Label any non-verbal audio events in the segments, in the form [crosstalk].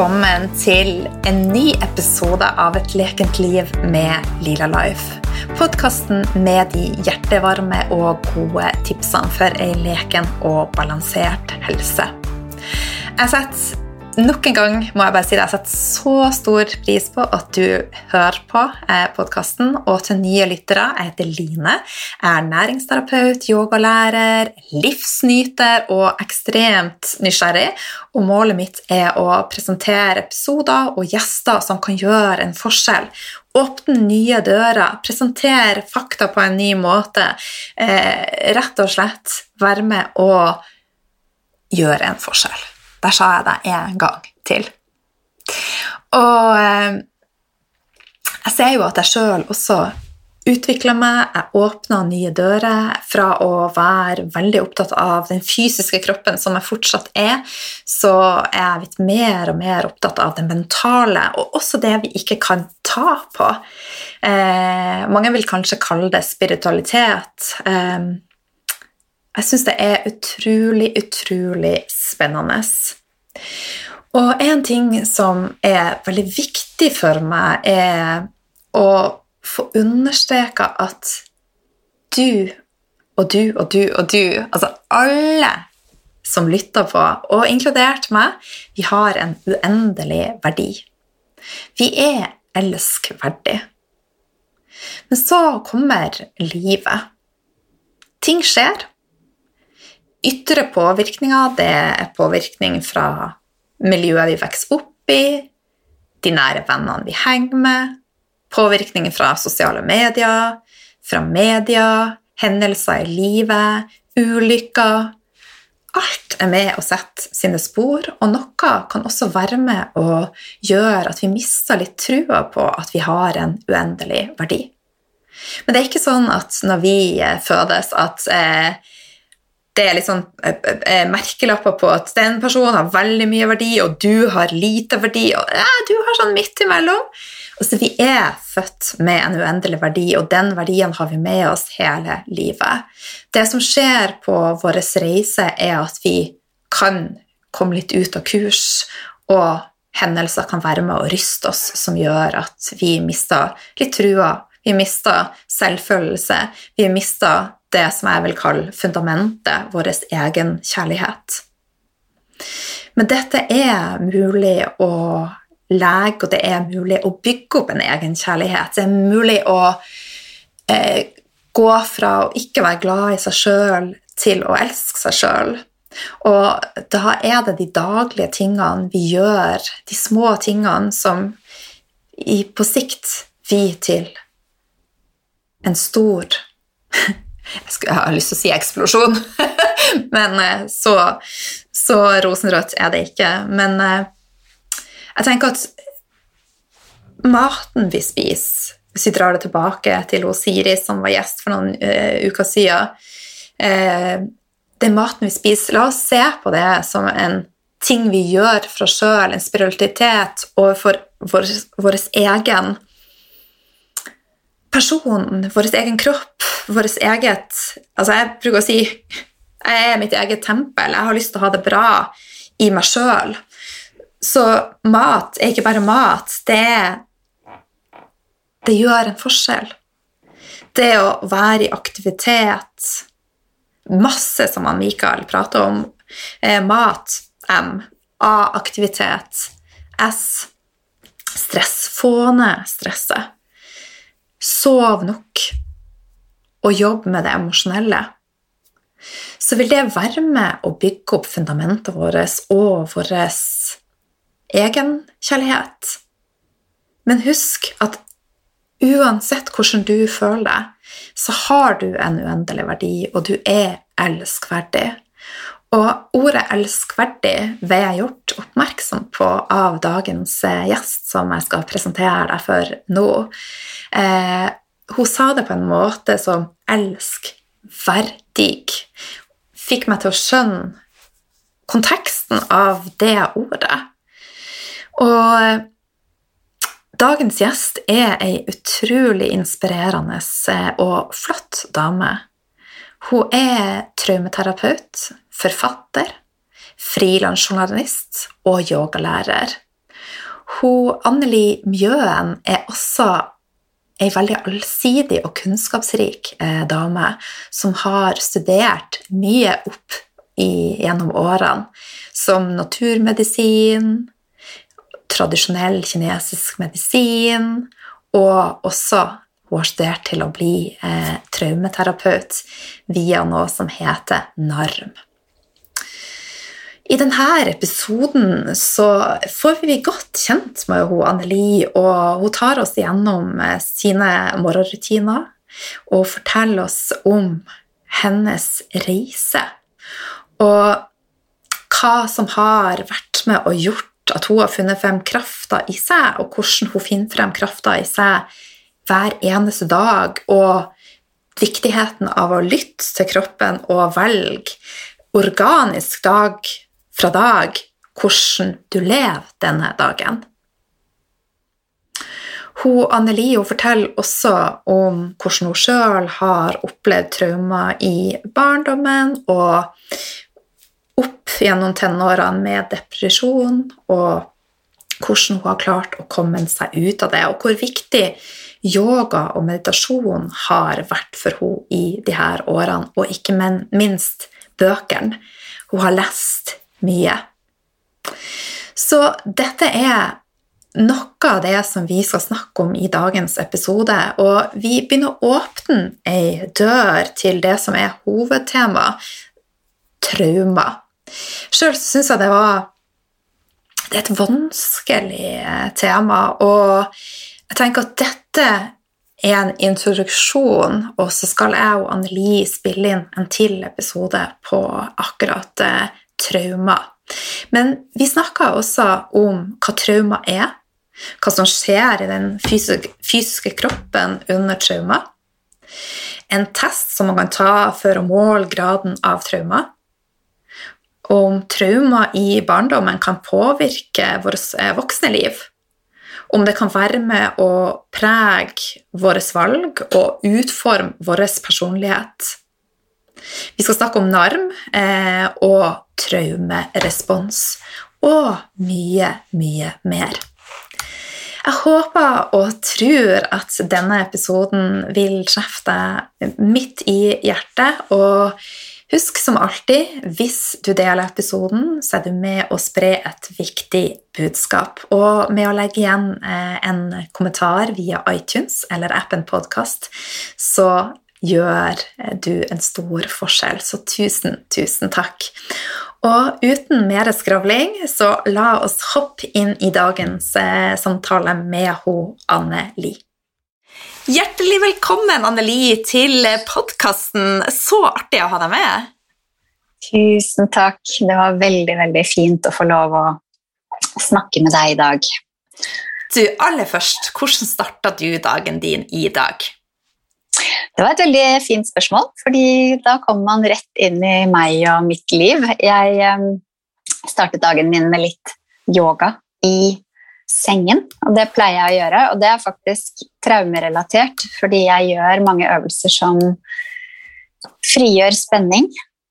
velkommen til en ny episode av Et lekent liv med Lila Life. Podkasten med de hjertevarme og gode tipsene for ei leken og balansert helse. Jeg setter Nok en gang må jeg bare si det, jeg setter så stor pris på at du hører på eh, podkasten. Og til nye lyttere, jeg heter Line. Jeg er næringsterapeut, yogalærer, livsnyter og ekstremt nysgjerrig. Og målet mitt er å presentere episoder og gjester som kan gjøre en forskjell. Åpne nye dører, presentere fakta på en ny måte. Eh, rett og slett være med å gjøre en forskjell. Der sa jeg det en gang til. Og eh, jeg ser jo at jeg sjøl også utvikler meg, jeg åpner nye dører. Fra å være veldig opptatt av den fysiske kroppen, som jeg fortsatt er, så er jeg blitt mer og mer opptatt av det mentale, og også det vi ikke kan ta på. Eh, mange vil kanskje kalle det spiritualitet. Eh, jeg syns det er utrolig, utrolig spennende. Og en ting som er veldig viktig for meg, er å få understreka at du og du og du og du, altså alle som lytter på, og inkludert meg, vi har en uendelig verdi. Vi er elskverdig. Men så kommer livet. Ting skjer, Ytre påvirkninger det er påvirkning fra miljøet vi vokser opp i, de nære vennene vi henger med, påvirkninger fra sosiale medier, fra media, hendelser i livet, ulykker Alt er med å sette sine spor, og noe kan også være med å gjøre at vi mister litt trua på at vi har en uendelig verdi. Men det er ikke sånn at når vi fødes, at eh, det er liksom merkelapper på at den personen har veldig mye verdi, og du har lite verdi, og ja, du har sånn midt imellom. Så vi er født med en uendelig verdi, og den verdien har vi med oss hele livet. Det som skjer på vår reise, er at vi kan komme litt ut av kurs, og hendelser kan være med å ryste oss, som gjør at vi mister litt trua, vi mister selvfølelse, vi mister det som jeg vil kalle fundamentet, vår egen kjærlighet. Men dette er mulig å lege, og det er mulig å bygge opp en egen kjærlighet. Det er mulig å eh, gå fra å ikke være glad i seg sjøl til å elske seg sjøl. Og da er det de daglige tingene vi gjør, de små tingene, som i, på sikt vi til en stor jeg har lyst til å si eksplosjon, [laughs] men eh, så, så, rosenrødt er det ikke. Men eh, jeg tenker at maten vi spiser, hvis vi drar det tilbake til Siri, som var gjest for noen uh, uker siden uh, Den maten vi spiser, la oss se på det som en ting vi gjør for oss sjøl, en spiritualitet overfor vår, vår egen person, vår egen kropp, vårt eget Altså, jeg bruker å si jeg er mitt eget tempel. Jeg har lyst til å ha det bra i meg sjøl. Så mat er ikke bare mat. Det, det gjør en forskjell. Det å være i aktivitet Masse som han Mikael prater om. Eh, mat. M. A. Aktivitet. S. Stress. Få ned stresset. Sov nok og jobbe med det emosjonelle, så vil det være med å bygge opp fundamentet vårt og vår egenkjærlighet. Men husk at uansett hvordan du føler deg, så har du en uendelig verdi, og du er elskverdig. Og ordet 'elskverdig' ble jeg gjort oppmerksom på av dagens gjest, som jeg skal presentere deg for nå. Eh, hun sa det på en måte som 'elskverdig'. Fikk meg til å skjønne konteksten av det ordet. Og dagens gjest er ei utrolig inspirerende og flott dame. Hun er traumeterapeut, forfatter, frilansjournalist og yogalærer. Hun, Anneli Mjøen er også ei veldig allsidig og kunnskapsrik eh, dame som har studert mye opp i, gjennom årene, som naturmedisin, tradisjonell kinesisk medisin, og også hun har studert til å bli eh, traumeterapeut via noe som heter NARM. I denne episoden så får vi godt kjent med hun Anneli, og hun tar oss gjennom eh, sine morgenrutiner og forteller oss om hennes reise. Og hva som har vært med og gjort at hun har funnet frem krafta i seg, og hvordan hun finner frem krafta i seg hver eneste dag, og viktigheten av å lytte til kroppen og velge organisk dag fra dag hvordan du lever denne dagen. Hun, Anneli hun forteller også om hvordan hun sjøl har opplevd traumer i barndommen og opp gjennom tenårene med depresjon, og hvordan hun har klart å komme seg ut av det, og hvor viktig yoga og meditasjon har vært for henne i disse årene, og ikke minst bøkene hun har lest mye. Så dette er noe av det som vi skal snakke om i dagens episode. Og vi begynner å åpne ei dør til det som er hovedtema traumer. Sjøl syns jeg det var det er et vanskelig tema, og jeg tenker at dette er en introduksjon, og så skal jeg og Anneli spille inn en til episode på akkurat traumer. Men vi snakker også om hva trauma er, hva som skjer i den fysiske kroppen under trauma. En test som man kan ta for å måle graden av trauma. Om trauma i barndommen kan påvirke vårt eh, voksne liv. Om det kan være med å prege våre valg og utforme vår personlighet. Vi skal snakke om NARM eh, og traumerespons og mye, mye mer. Jeg håper og tror at denne episoden vil treffe deg midt i hjertet. Og husk som alltid, hvis du deler episoden, så er du med å spre et viktig budskap. Og med å legge igjen eh, en kommentar via iTunes eller appen Podkast, så gjør du en stor forskjell. Så tusen, tusen takk. Og uten mer skravling, så la oss hoppe inn i dagens eh, samtale med ho, Anne Li. Hjertelig velkommen, Anne Li, til podkasten. Så artig å ha deg med. Tusen takk. Det var veldig, veldig fint å få lov å snakke med deg i dag. Du, aller først, hvordan starta du dagen din i dag? Det var et veldig fint spørsmål, fordi da kommer man rett inn i meg og mitt liv. Jeg um, startet dagen min med litt yoga i sengen, og det pleier jeg å gjøre. Og det er faktisk traumerelatert, fordi jeg gjør mange øvelser som frigjør spenning.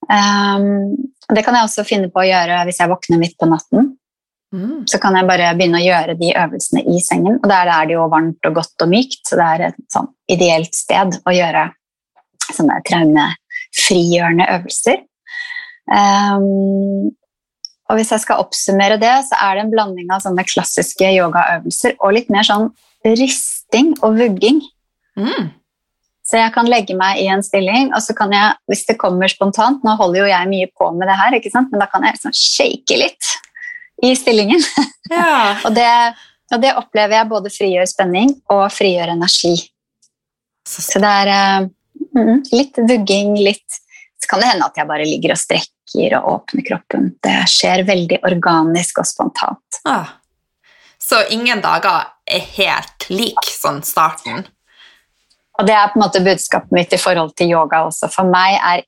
Um, det kan jeg også finne på å gjøre hvis jeg våkner midt på natten. Mm. Så kan jeg bare begynne å gjøre de øvelsene i sengen. Og der er det jo varmt og godt og mykt, så det er et sånn ideelt sted å gjøre sånne traumefrigjørende øvelser. Um, og hvis jeg skal oppsummere det, så er det en blanding av sånne klassiske yogaøvelser og litt mer sånn risting og vugging. Mm. Så jeg kan legge meg i en stilling, og så kan jeg, hvis det kommer spontant Nå holder jo jeg mye på med det her, men da kan jeg liksom shake litt i stillingen. Ja. [laughs] og, det, og, det, opplever jeg både frigjør spenning og frigjør energi. Så det er uh, litt vugging, litt Så kan det hende at jeg bare ligger og strekker og åpner kroppen. Det skjer veldig organisk og spontant. Ah. Så ingen dager er helt lik sånn starten? Og det er på en måte budskapet mitt i forhold til yoga også. For meg er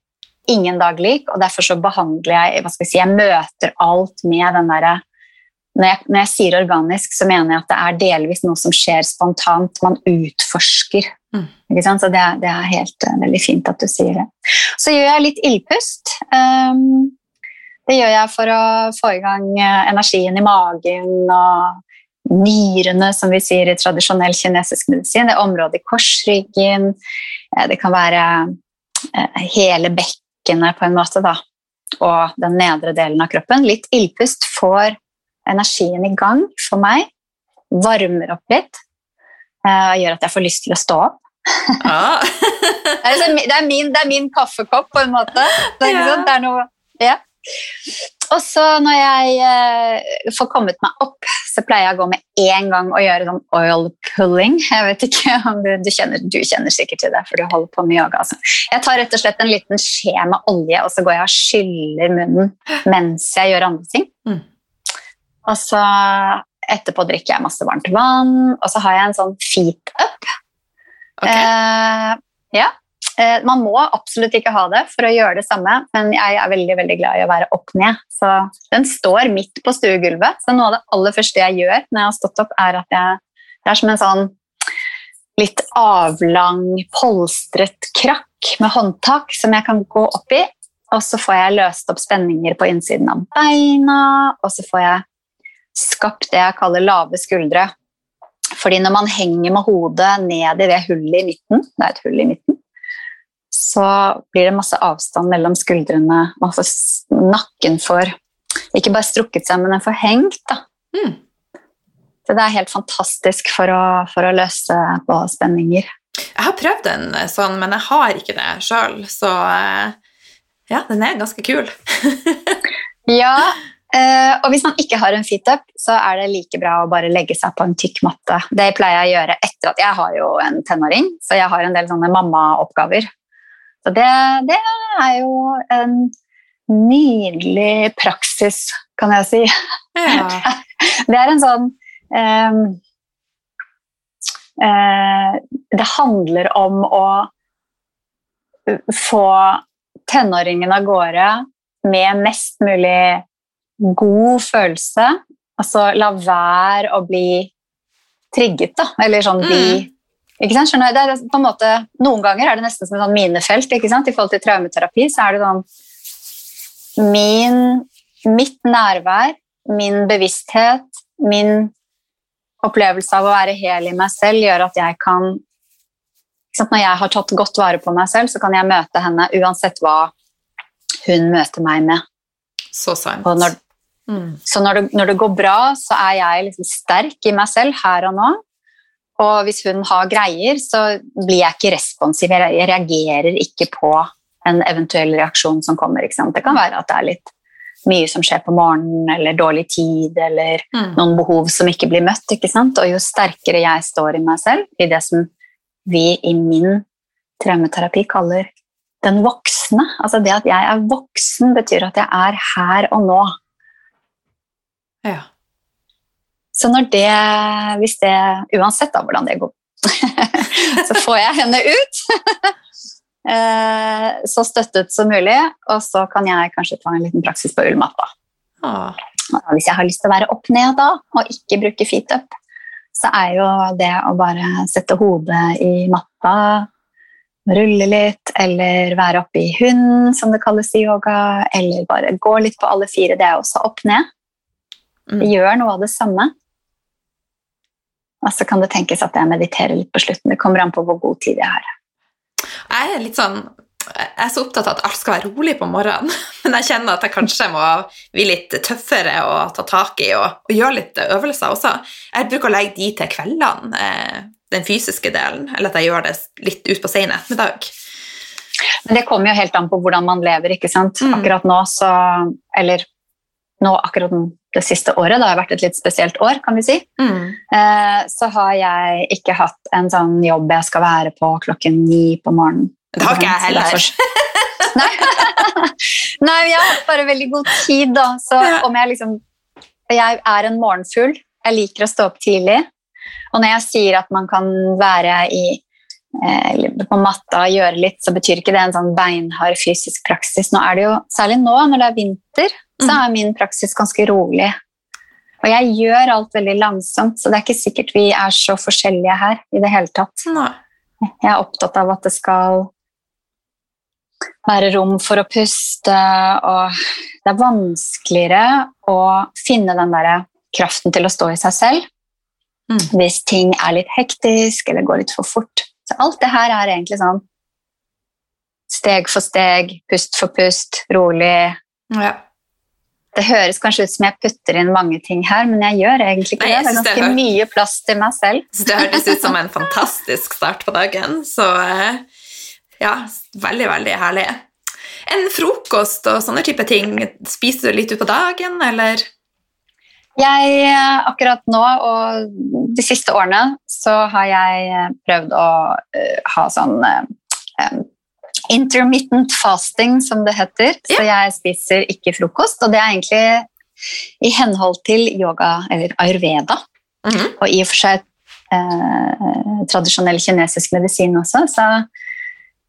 ingen dag lik, og derfor så behandler jeg hva skal Jeg si, jeg møter alt med den derre når, når, jeg sier organisk, så mener jeg at det er delvis noe som skjer spontant. Man utforsker. Mm. Så det det er helt uh, veldig fint at du sier det. Så gjør jeg litt ildpust. Um, Det gjør jeg for å få i gang eh, energien i magen og nyrene, som vi sier i tradisjonell kinesisk medisin. Det er området i korsryggen. Eh, det kan være hele bekkenet på en måte, da. Og den nedre delen av kroppen. Litt ildpust får energien i gang for meg. Varmer opp litt. Og gjør at jeg får lyst til å stå opp. Ah. [laughs] Det er, det, min, det er min kaffekopp, på en måte. Det er, Ja. Det er noe, ja. Og så når jeg eh, får kommet meg opp, så pleier jeg å gå med en gang og gjøre sånn oil pulling. Jeg vet ikke om du, du, kjenner, du kjenner sikkert til det, for du holder på med yoga. Altså. Jeg tar rett og slett en liten skje med olje, og så går jeg og skyller munnen mens jeg gjør andre ting. Mm. Og så etterpå drikker jeg masse varmt vann, og så har jeg en sånn feet up. Ok. Eh, ja. Eh, man må absolutt ikke ha det for å gjøre det samme, men jeg er veldig veldig glad i å være opp ned. Så den står midt på stuegulvet. Så noe av det aller første jeg gjør når jeg har stått opp, er at jeg Det er som en sånn litt avlang, polstret krakk med håndtak som jeg kan gå opp i. Og så får jeg løst opp spenninger på innsiden av beina, og så får jeg skapt det jeg kaller lave skuldre. Fordi når man henger med hodet ned i det hullet i midten, det er et hull i midten, så blir det masse avstand mellom skuldrene. Man får nakken får ikke bare strukket seg, men den får hengt. Mm. Så det er helt fantastisk for å, for å løse på spenninger. Jeg har prøvd en sånn, men jeg har ikke det sjøl, så eh, ja, den er ganske kul. [laughs] Ja, eh, og hvis man ikke har en feetup, så er det like bra å bare legge seg på en tykk matte. Det pleier jeg å gjøre etter at jeg har jo en tenåring, så jeg har en del sånne mammaoppgaver. Så det, det er jo en nydelig praksis, kan jeg si. Ja. [laughs] Det er en sånn ehm, eh, Det handler om å få tenåringen av gårde med mest mulig god følelse. Altså la være å bli trigget, da. Eller sånn bli Mm. Skjønner? Det er på en måte, noen ganger er det nesten som et sånn minefelt. Ikke sant? I forhold til traumeterapi så er det sånn min, Mitt nærvær, min bevissthet, min opplevelse av å være hel i meg selv gjør at jeg kan sant? Når jeg har tatt godt vare på meg selv, så kan jeg møte henne uansett hva hun møter meg med. Så sant. Når, Mm. så når det, når det går bra, så er jeg liksom sterk i meg selv her og nå. Og hvis hun har greier, så blir jeg ikke responsiv. Jeg reagerer ikke på en eventuell reaksjon som kommer. Det kan være at det er litt mye som skjer på morgenen, eller dårlig tid, eller Mm. noen behov som ikke blir møtt. Ikke sant? Og jo sterkere jeg står i meg selv, i det som vi i min traumeterapi kaller den voksne, altså det at jeg er voksen, betyr at jeg er her og nå. Ja. Så når det, hvis det, uansett da hvordan det går, [laughs] så får jeg henne ut, [laughs] eh, så støttet som mulig, og så kan jeg kanskje ta en liten praksis på ullmatta. Ah. Hvis jeg har lyst til å være opp ned da, og ikke bruke feet up, så er jo det å bare sette hodet i matta, rulle litt, eller være oppe i hund, som det kalles i yoga, eller bare gå litt på alle fire, det er også opp ned. Mm. Det gjør noe av det samme. Og så kan det tenkes at jeg mediterer litt på slutten. Det kommer an på hvor god tid jeg har. Jeg er litt sånn jeg er så opptatt av at alt skal være rolig på morgenen, [laughs] men jeg kjenner at jeg kanskje må bli litt tøffere og ta tak i og, og gjøre litt øvelser også. Jeg bruker å legge de til kveldene, eh, den fysiske delen, eller at jeg gjør det litt utpå sen ettermiddag. Men det kommer jo helt an på hvordan man lever. ikke sant? Mm. Akkurat nå så Eller nå akkurat det siste året, det har vært et litt spesielt år, kan vi si, Mm. eh, så har jeg ikke hatt en sånn jobb jeg skal være på klokken ni på morgenen. Det har ikke jeg heller. [laughs] Nei. [laughs] Nei, jeg har hatt bare veldig god tid, da. Så om jeg liksom Jeg er en morgenfugl. Jeg liker å stå opp tidlig. Og når jeg sier at man kan være i eh, på matta og gjøre litt, så betyr ikke det en sånn beinhard fysisk praksis. Nå er det jo, Særlig nå når det er vinter, så er min praksis ganske rolig. Og jeg gjør alt veldig langsomt, så det er ikke sikkert vi er så forskjellige her i det hele tatt. Nei. Jeg er opptatt av at det skal være rom for å puste, og det er vanskeligere å finne den der kraften til å stå i seg selv Mm. hvis ting er litt hektisk eller går litt for fort. Så alt det her er egentlig sånn steg for steg, pust for pust, rolig. Ja. Det høres kanskje ut som jeg putter inn mange ting her, men jeg gjør egentlig ikke Nei, det. Det er ganske det mye plass til meg selv. Så det hørtes ut som en fantastisk start på dagen. Så eh, ja, veldig, veldig herlig. En frokost og sånne type ting, spiser du litt ut på dagen, eller? Jeg, eh, akkurat nå og de siste årene, så har jeg eh, prøvd å ha sånn intermittent fasting, som det heter. Så jeg spiser ikke frokost, og det er egentlig i henhold til yoga, eller ayurveda, Mhm. og i og for seg eh, tradisjonell kinesisk medisin også, så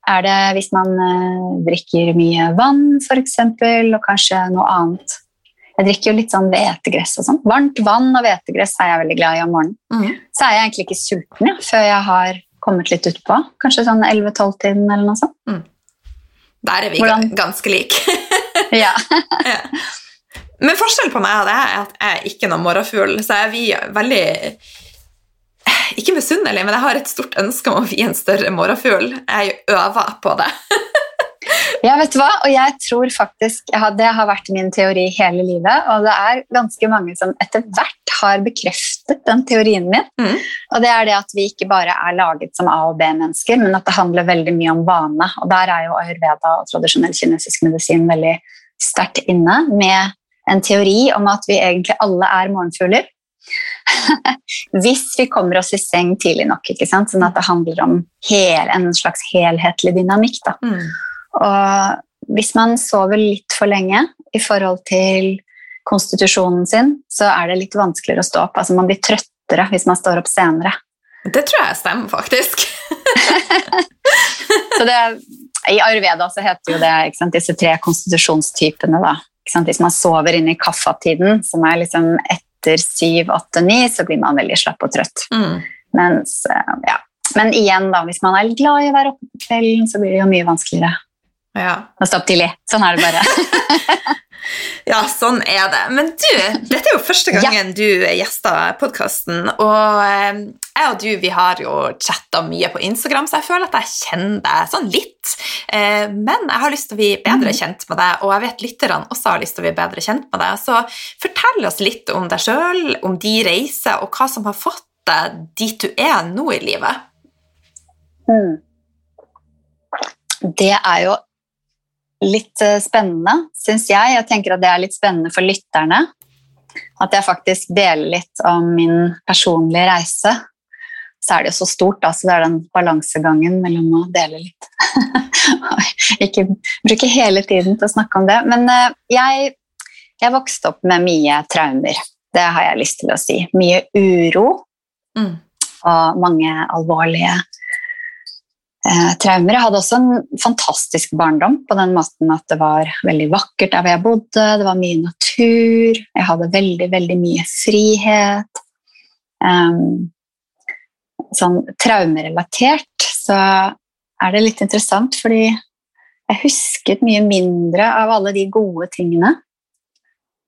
er det hvis man eh, drikker mye vann, f.eks., og kanskje noe annet. Jeg drikker jo litt sånn hvetegress og sånn. Varmt vann og hvetegress er jeg veldig glad i om morgenen. Mhm. Så er jeg egentlig ikke sulten ja, før jeg har kommet litt utpå. Kanskje sånn 11-12-tiden eller noe sånt. Der er vi Hvordan? ganske like. [laughs] Ja. [laughs] ja. Men forskjellen på meg og deg er at jeg er ikke noen morgenfugl, så er vi veldig ikke misunnelige, men jeg har et stort ønske om å bli en større morgenfugl. Jeg øver på det. [laughs] Ja, vet du hva? Og jeg tror faktisk ja, Det har vært min teori hele livet, og det er ganske mange som etter hvert har bekreftet den teorien min. Mm. Og det er det at vi ikke bare er laget som A- og B-mennesker, men at det handler veldig mye om vane. Og der er jo ayurveda og tradisjonell kinesisk medisin veldig sterkt inne, med en teori om at vi egentlig alle er morgenfugler. [laughs] Hvis vi kommer oss i seng tidlig nok, ikke sant? sånn at det handler om hel, en slags helhetlig dynamikk. da. Mm. Og hvis man sover litt for lenge i forhold til konstitusjonen sin, så er det litt vanskeligere å stå opp. Altså Man blir trøttere hvis man står opp senere. Det tror jeg stemmer, faktisk. [laughs] Så det, I Ayurveda så heter jo det sant, disse tre konstitusjonstypene. da. Sant? Hvis man sover inn i kaffatiden, som er liksom etter syv, åtte, ni, så blir man veldig slapp og trøtt. Mm. Mens, eh, ja. Men igjen, da, hvis man er glad i å være oppe på kvelden, så blir det jo mye vanskeligere Ja. å stopp tidlig. Sånn er det bare. [laughs] Ja, sånn er det. Men du, dette er jo første gangen du gjester podkasten, og eh, jeg og du vi har jo chatta mye på Instagram, så jeg føler at jeg kjenner deg sånn litt. Eh, men jeg har lyst til å bli bedre kjent med deg, og jeg vet lytterne også har lyst til å bli bedre kjent med deg. Så fortell oss litt om deg sjøl, om de reiser, og hva som har fått deg dit du er nå i livet. Mm. Det er jo litt eh, spennende, syns jeg. Jeg tenker at det er litt spennende for lytterne. At jeg faktisk deler litt om min personlige reise. Så er det jo så stort, da, så det er den balansegangen mellom å dele litt [laughs] Ikke bruke hele tiden til å snakke om det. Men eh, jeg, jeg vokste opp med mye traumer. Det har jeg lyst til å si. Mye uro Mm. og mange alvorlige eh, traumer. Jeg hadde også en fantastisk barndom på den måten at det var veldig vakkert der hvor jeg bodde, det var mye natur, jeg hadde veldig, veldig mye frihet. Um, sånn traumerelatert så er det litt interessant, fordi jeg husket mye mindre av alle de gode tingene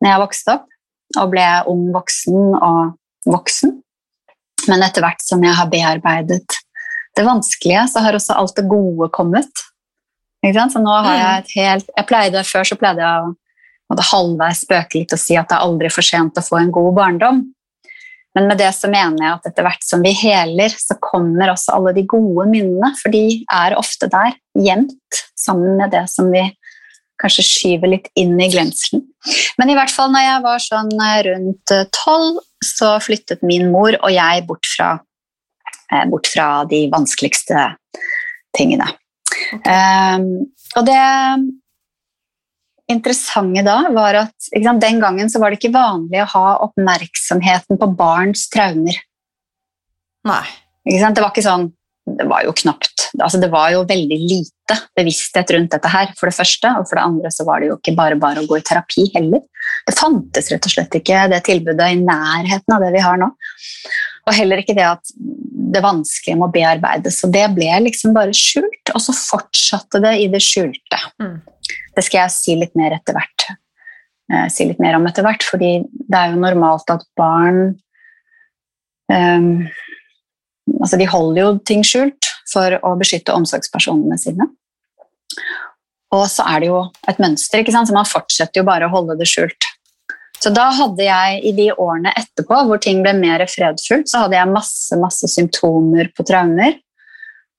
når jeg vokste opp og ble ung voksen og voksen. Men etter hvert som jeg har bearbeidet det vanskelige, så har også alt det gode kommet. Så nå har jeg et helt jeg pleide, Før så pleide jeg å måtte halvveis spøke litt og si at det er aldri for sent å få en god barndom. Men med det så mener jeg at etter hvert som vi heler, så kommer også alle de gode minnene, for de er ofte der, gjemt sammen med det som vi kanskje skyver litt inn i glemselen. Men i hvert fall når jeg var sånn eh, rundt tolv, så flyttet min mor og jeg bort fra, eh, bort fra de vanskeligste tingene. Um, og det interessante da var at sant, den gangen så var det ikke vanlig å ha oppmerksomheten på barns traumer. Nei. Sant? Det var ikke sånn Det var jo knapt altså Det var jo veldig lite bevissthet rundt dette her, for det første. Og for det andre så var det jo ikke bare bare å gå i terapi heller. Det fantes rett og slett ikke det tilbudet i nærheten av det vi har nå. Og heller ikke det at det vanskelige må bearbeides. Så det ble liksom bare skjult, og så fortsatte det i det skjulte. Mm. Det skal jeg si litt mer etter hvert. Eh, si litt mer om etter hvert, fordi det er jo normalt at barn um, Altså, de holder jo ting skjult for å beskytte omsorgspersonene sine. Og så er det jo et mønster, så man fortsetter jo bare å holde det skjult. Så da hadde jeg i de årene etterpå hvor ting ble mer fredfullt, så hadde jeg masse, masse symptomer på traumer.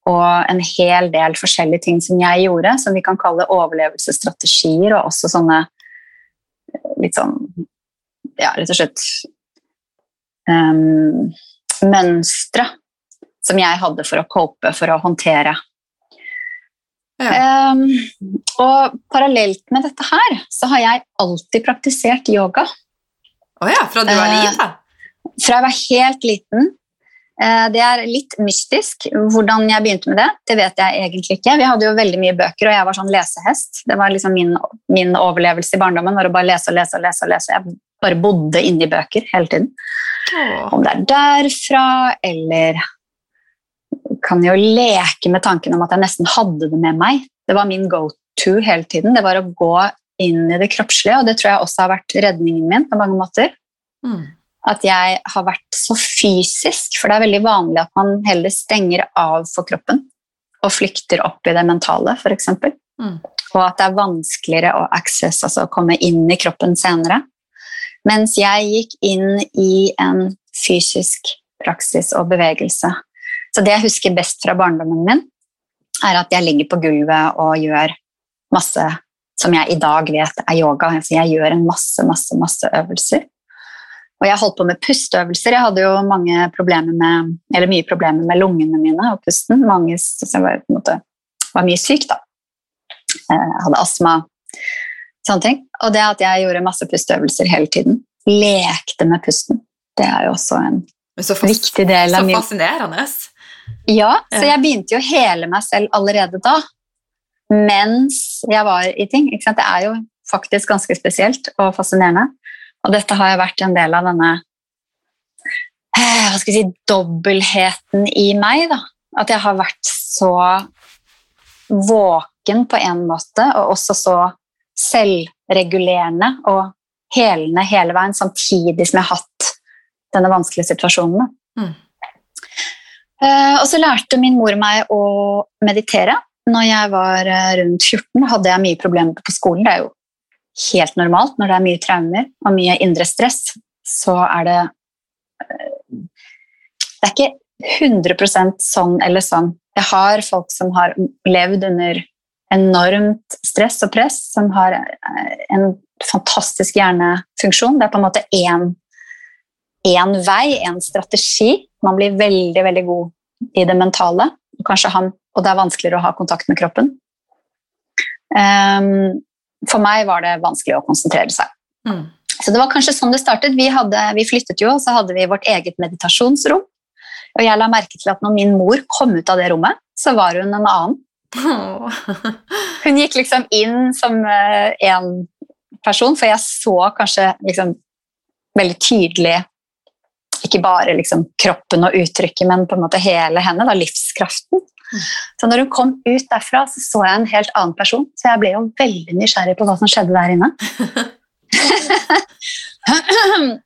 Og en hel del forskjellige ting som jeg gjorde, som vi kan kalle overlevelsesstrategier, og også sånne litt sånn Ja, rett og slett um, Mønstre som jeg hadde for å cope, for å håndtere. Ja. Um, og parallelt med dette her så har jeg alltid praktisert yoga. Å ja, fra du var Eh, liten? Fra jeg var helt liten. Uh, Det er litt mystisk hvordan jeg begynte med det. Det vet jeg egentlig ikke. Vi hadde jo veldig mye bøker, og jeg var sånn lesehest. Det var liksom min, min overlevelse i barndommen, var å bare lese og lese og lese. og lese. Jeg bare bodde inni bøker hele tiden. Oh. Om det er derfra, eller kan jo leke med tanken om at jeg nesten hadde det med meg. Det var min go-to hele tiden. Det var å gå inn i det kroppslige, og det tror jeg også har vært redningen min på mange måter. Mm. At jeg har vært så fysisk, for det er veldig vanlig at man heller stenger av for kroppen og flykter opp i det mentale, f.eks. Mm. Og at det er vanskeligere å access, altså komme inn i kroppen senere. Mens jeg gikk inn i en fysisk praksis og bevegelse. Så det jeg husker best fra barndommen min, er at jeg ligger på gulvet og gjør masse som jeg i dag vet er yoga. Så jeg gjør en masse, masse, masse øvelser. Og jeg holdt på med pusteøvelser. Jeg hadde jo mange problemer med, eller mye problemer med lungene mine og pusten. Mange, så jeg var, måte, var mye syk, da. Eh, Jeg hadde astma, sånne ting. Og det at jeg gjorde masse pusteøvelser hele tiden, lekte med pusten, det er jo også en Så, viktig del av min fascinerende. Ja, så jeg begynte jo å hele meg selv allerede da, mens jeg var i ting. Det er jo faktisk ganske spesielt og fascinerende. Og dette har jo vært en del av denne eh, hva skal jeg si, dobbeltheten i meg. da. At jeg har vært så våken på en måte, og også så selvregulerende og helende hele veien, samtidig som jeg har hatt denne vanskelige situasjonen. da. Mm. Eh, og så lærte min mor meg å meditere. Når jeg var eh, rundt 14, hadde jeg mye problemer på skolen. Det er jo helt normalt når det er mye traumer og mye indre stress. Så er det eh, Det er ikke 100% sånn eller sånn. Jeg har folk som har levd under enormt stress og press, som har en fantastisk hjernefunksjon. Det er på en måte én én vei, én strategi. Man blir veldig veldig god i det mentale. Kanskje han, og det er vanskeligere å ha kontakt med kroppen. Um, for meg var det vanskelig å konsentrere seg. Mm. Så det var kanskje sånn det startet. Vi, hadde, vi flyttet jo, og så hadde vi vårt eget meditasjonsrom. Og jeg la merke til at når min mor kom ut av det rommet, så var hun en annen. Hun gikk liksom inn som én person, for jeg så kanskje liksom veldig tydelig ikke bare liksom kroppen og uttrykket, men på en måte hele henne, da, livskraften. Så når hun kom ut derfra, så så jeg en helt annen person. Så jeg ble jo veldig nysgjerrig på hva som skjedde der inne. [laughs]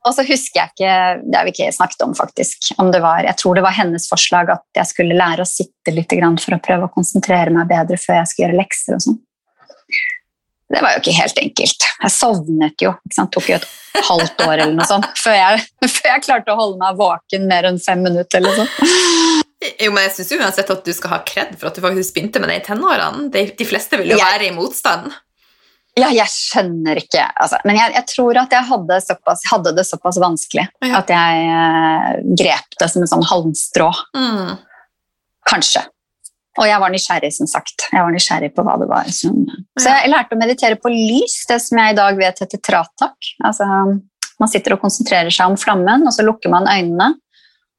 og så husker jeg ikke Det har vi ikke snakket om, faktisk. Om det var, jeg tror det var hennes forslag at jeg skulle lære å sitte litt for å prøve å konsentrere meg bedre før jeg skulle gjøre lekser og sånn. Det var jo ikke helt enkelt. Jeg sovnet jo. Det tok jo et halvt år eller noe sånt før jeg, [laughs] før jeg klarte å holde meg våken mer enn fem minutter. Eller sånn. Jo, men jeg syns uansett at du skal ha kred for at du faktisk begynte med det i tenårene. De, de fleste vil jo Jeg- være i motstand. Ja, jeg skjønner ikke altså, Men jeg, jeg tror at jeg hadde, såpass, hadde det såpass vanskelig Ja. at jeg eh, grep det som en sånn halmstrå. Mm. Kanskje. Og jeg var nysgjerrig, som sagt. Jeg var nysgjerrig på hva det var. Som... Så jeg lærte å meditere på lys, det som jeg i dag vet heter tratak. Altså, man sitter og konsentrerer seg om flammen, og så lukker man øynene,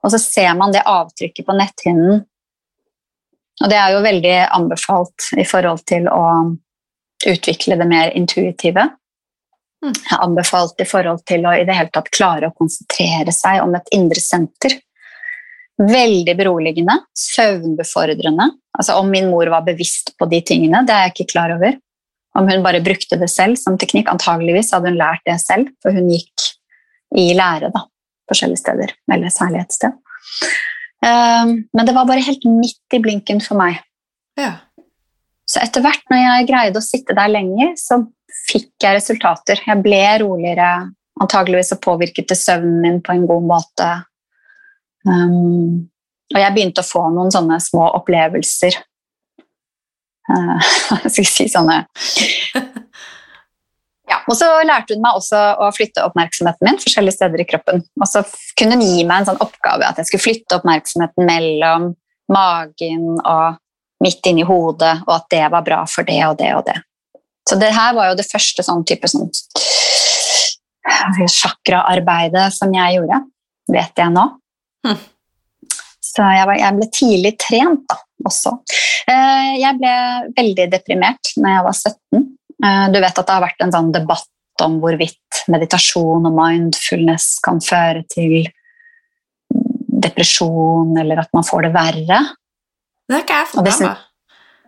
og så ser man det avtrykket på netthinnen. Og det er jo veldig anbefalt i forhold til å utvikle det mer intuitive. Mm. Jeg er anbefalt i forhold til å i det hele tatt klare å konsentrere seg om et indre senter. Veldig beroligende, søvnbefordrende. Altså Om min mor var bevisst på de tingene, det er jeg ikke klar over. Om hun bare brukte det selv som teknikk. Antageligvis hadde hun lært det selv, for hun gikk i lære da, forskjellige steder, eller særlig et sted. Um, men det var bare helt midt i blinken for meg. Ja. Så etter hvert når jeg greide å sitte der lenger, så fikk jeg resultater. Jeg ble roligere. Antageligvis så påvirket det søvnen min på en god måte. Um, og jeg begynte å få noen sånne små opplevelser. Uh, skal [laughs] jeg si sånne [laughs] ja, og så lærte hun meg også å flytte oppmerksomheten min forskjellige steder i kroppen. Og så kunne hun gi meg en sånn oppgave at jeg skulle flytte oppmerksomheten mellom magen og midt inni hodet, og at det var bra for det og det og det. Så det her var jo det første sånn type sånn sjakraarbeidet som jeg gjorde, vet jeg nå. Hm. Så jeg, var, jeg, ble tidlig trent da, også. Eh, jeg ble veldig deprimert når jeg var 17. Eh, du vet at det har vært en sånn debatt om hvorvidt meditasjon og mindfulness kan føre til depresjon, eller at man får det verre. Det har ikke jeg fått med meg.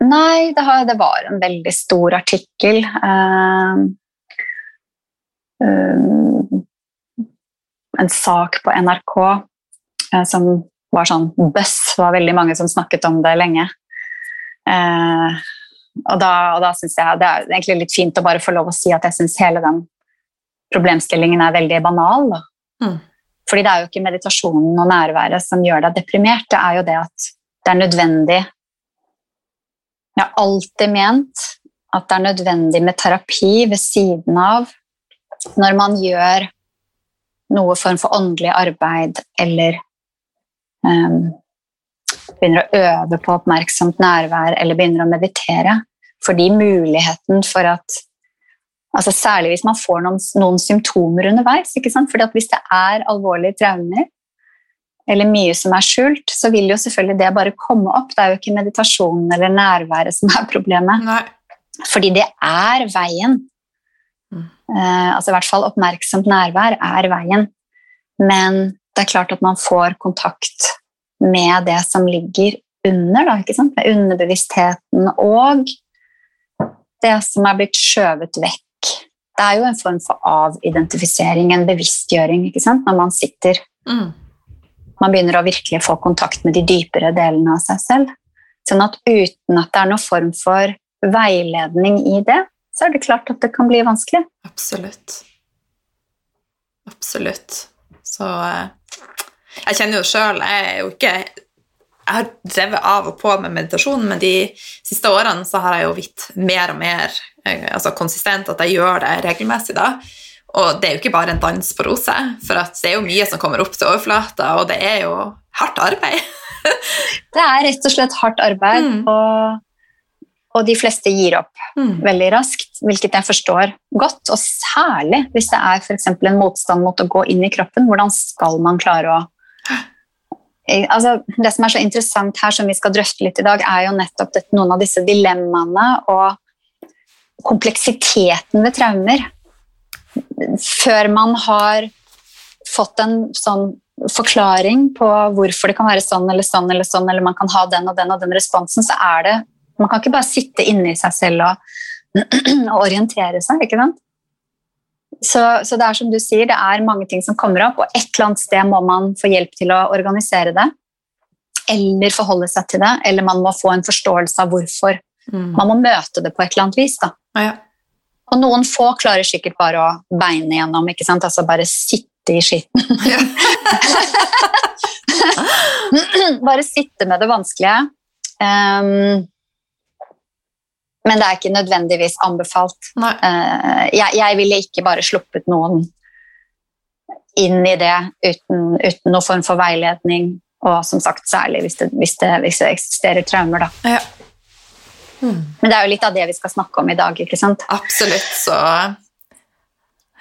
Nei, det, har, det, var en veldig stor artikkel. Uh, uh, en sak på NRK som var sånn buzz. Det var veldig mange som snakket om det lenge. og da, og da syns jeg det er egentlig litt fint å bare få lov å si at jeg syns hele den problemstillingen er veldig banal. Mm. Fordi det er jo ikke meditasjonen og nærværet som gjør deg deprimert, det er jo det at det er nødvendig Jeg har alltid ment at det er nødvendig med terapi ved siden av når man gjør noe form for åndelig arbeid eller begynner å øve på oppmerksomt nærvær eller begynner å meditere. Fordi muligheten for at altså Særlig hvis man får noen, noen symptomer underveis. ikke sant? Fordi at Hvis det er alvorlige traumer, eller mye som er skjult, så vil jo selvfølgelig det bare komme opp. Det er jo ikke meditasjonen eller nærværet som er problemet. Nei. Fordi det er veien. Mm. Uh, altså i hvert fall oppmerksomt nærvær er veien. Men det er klart at man får kontakt med det som ligger under, da, ikke sant? med underbevisstheten og det som er blitt skjøvet vekk. Det er jo en form for avidentifisering, en bevisstgjøring, ikke sant? når man sitter mm man begynner å virkelig få kontakt med de dypere delene av seg selv. Sånn at uten at det er noen form for veiledning i det, så er det klart at det kan bli vanskelig. Absolutt. Absolutt. Så eh, Jeg kjenner jo sjøl Jeg er jo ikke Jeg har drevet av og på med meditasjon, men de siste årene så har jeg jo blitt mer og mer eh, altså konsistent, at jeg gjør det regelmessig da. Og det er jo ikke bare en dans på roser, for det er jo mye som kommer opp til overflata, og det er jo hardt arbeid. [laughs] det er rett og slett hardt arbeid, mm. og, og, de fleste gir opp mm. veldig raskt, hvilket jeg forstår godt. Og særlig hvis det er f.eks. en motstand mot å gå inn i kroppen. Hvordan skal man klare å Altså, det som er så interessant her, som vi skal drøfte litt i dag, er jo nettopp dette, noen av disse dilemmaene og kompleksiteten ved traumer før man har fått en sånn forklaring på hvorfor det kan være sånn eller sånn, eller sånn, eller man kan ha den og den og den responsen, så er det Man kan ikke bare sitte inni seg selv og, [clears throat] og orientere seg. ikke sant? Så, så, det er som du sier, det er mange ting som kommer opp, og et eller annet sted må man få hjelp til å organisere det. Eller forholde seg til det, eller man må få en forståelse av hvorfor. Mm. Man må møte det på et eller annet vis. da. Ja. Og noen få klarer sikkert bare å beine gjennom, ikke sant? altså bare sitte i skitten. [laughs] bare sitte med det vanskelige. Um, men det er ikke nødvendigvis anbefalt. Uh, jeg, jeg, ville ikke bare sluppet noen inn i det uten, uten noen form for veiledning, og som sagt særlig hvis det, hvis det, hvis det eksisterer traumer. da. Ja. Men det er jo litt av det vi skal snakke om i dag. ikke sant? Absolutt, så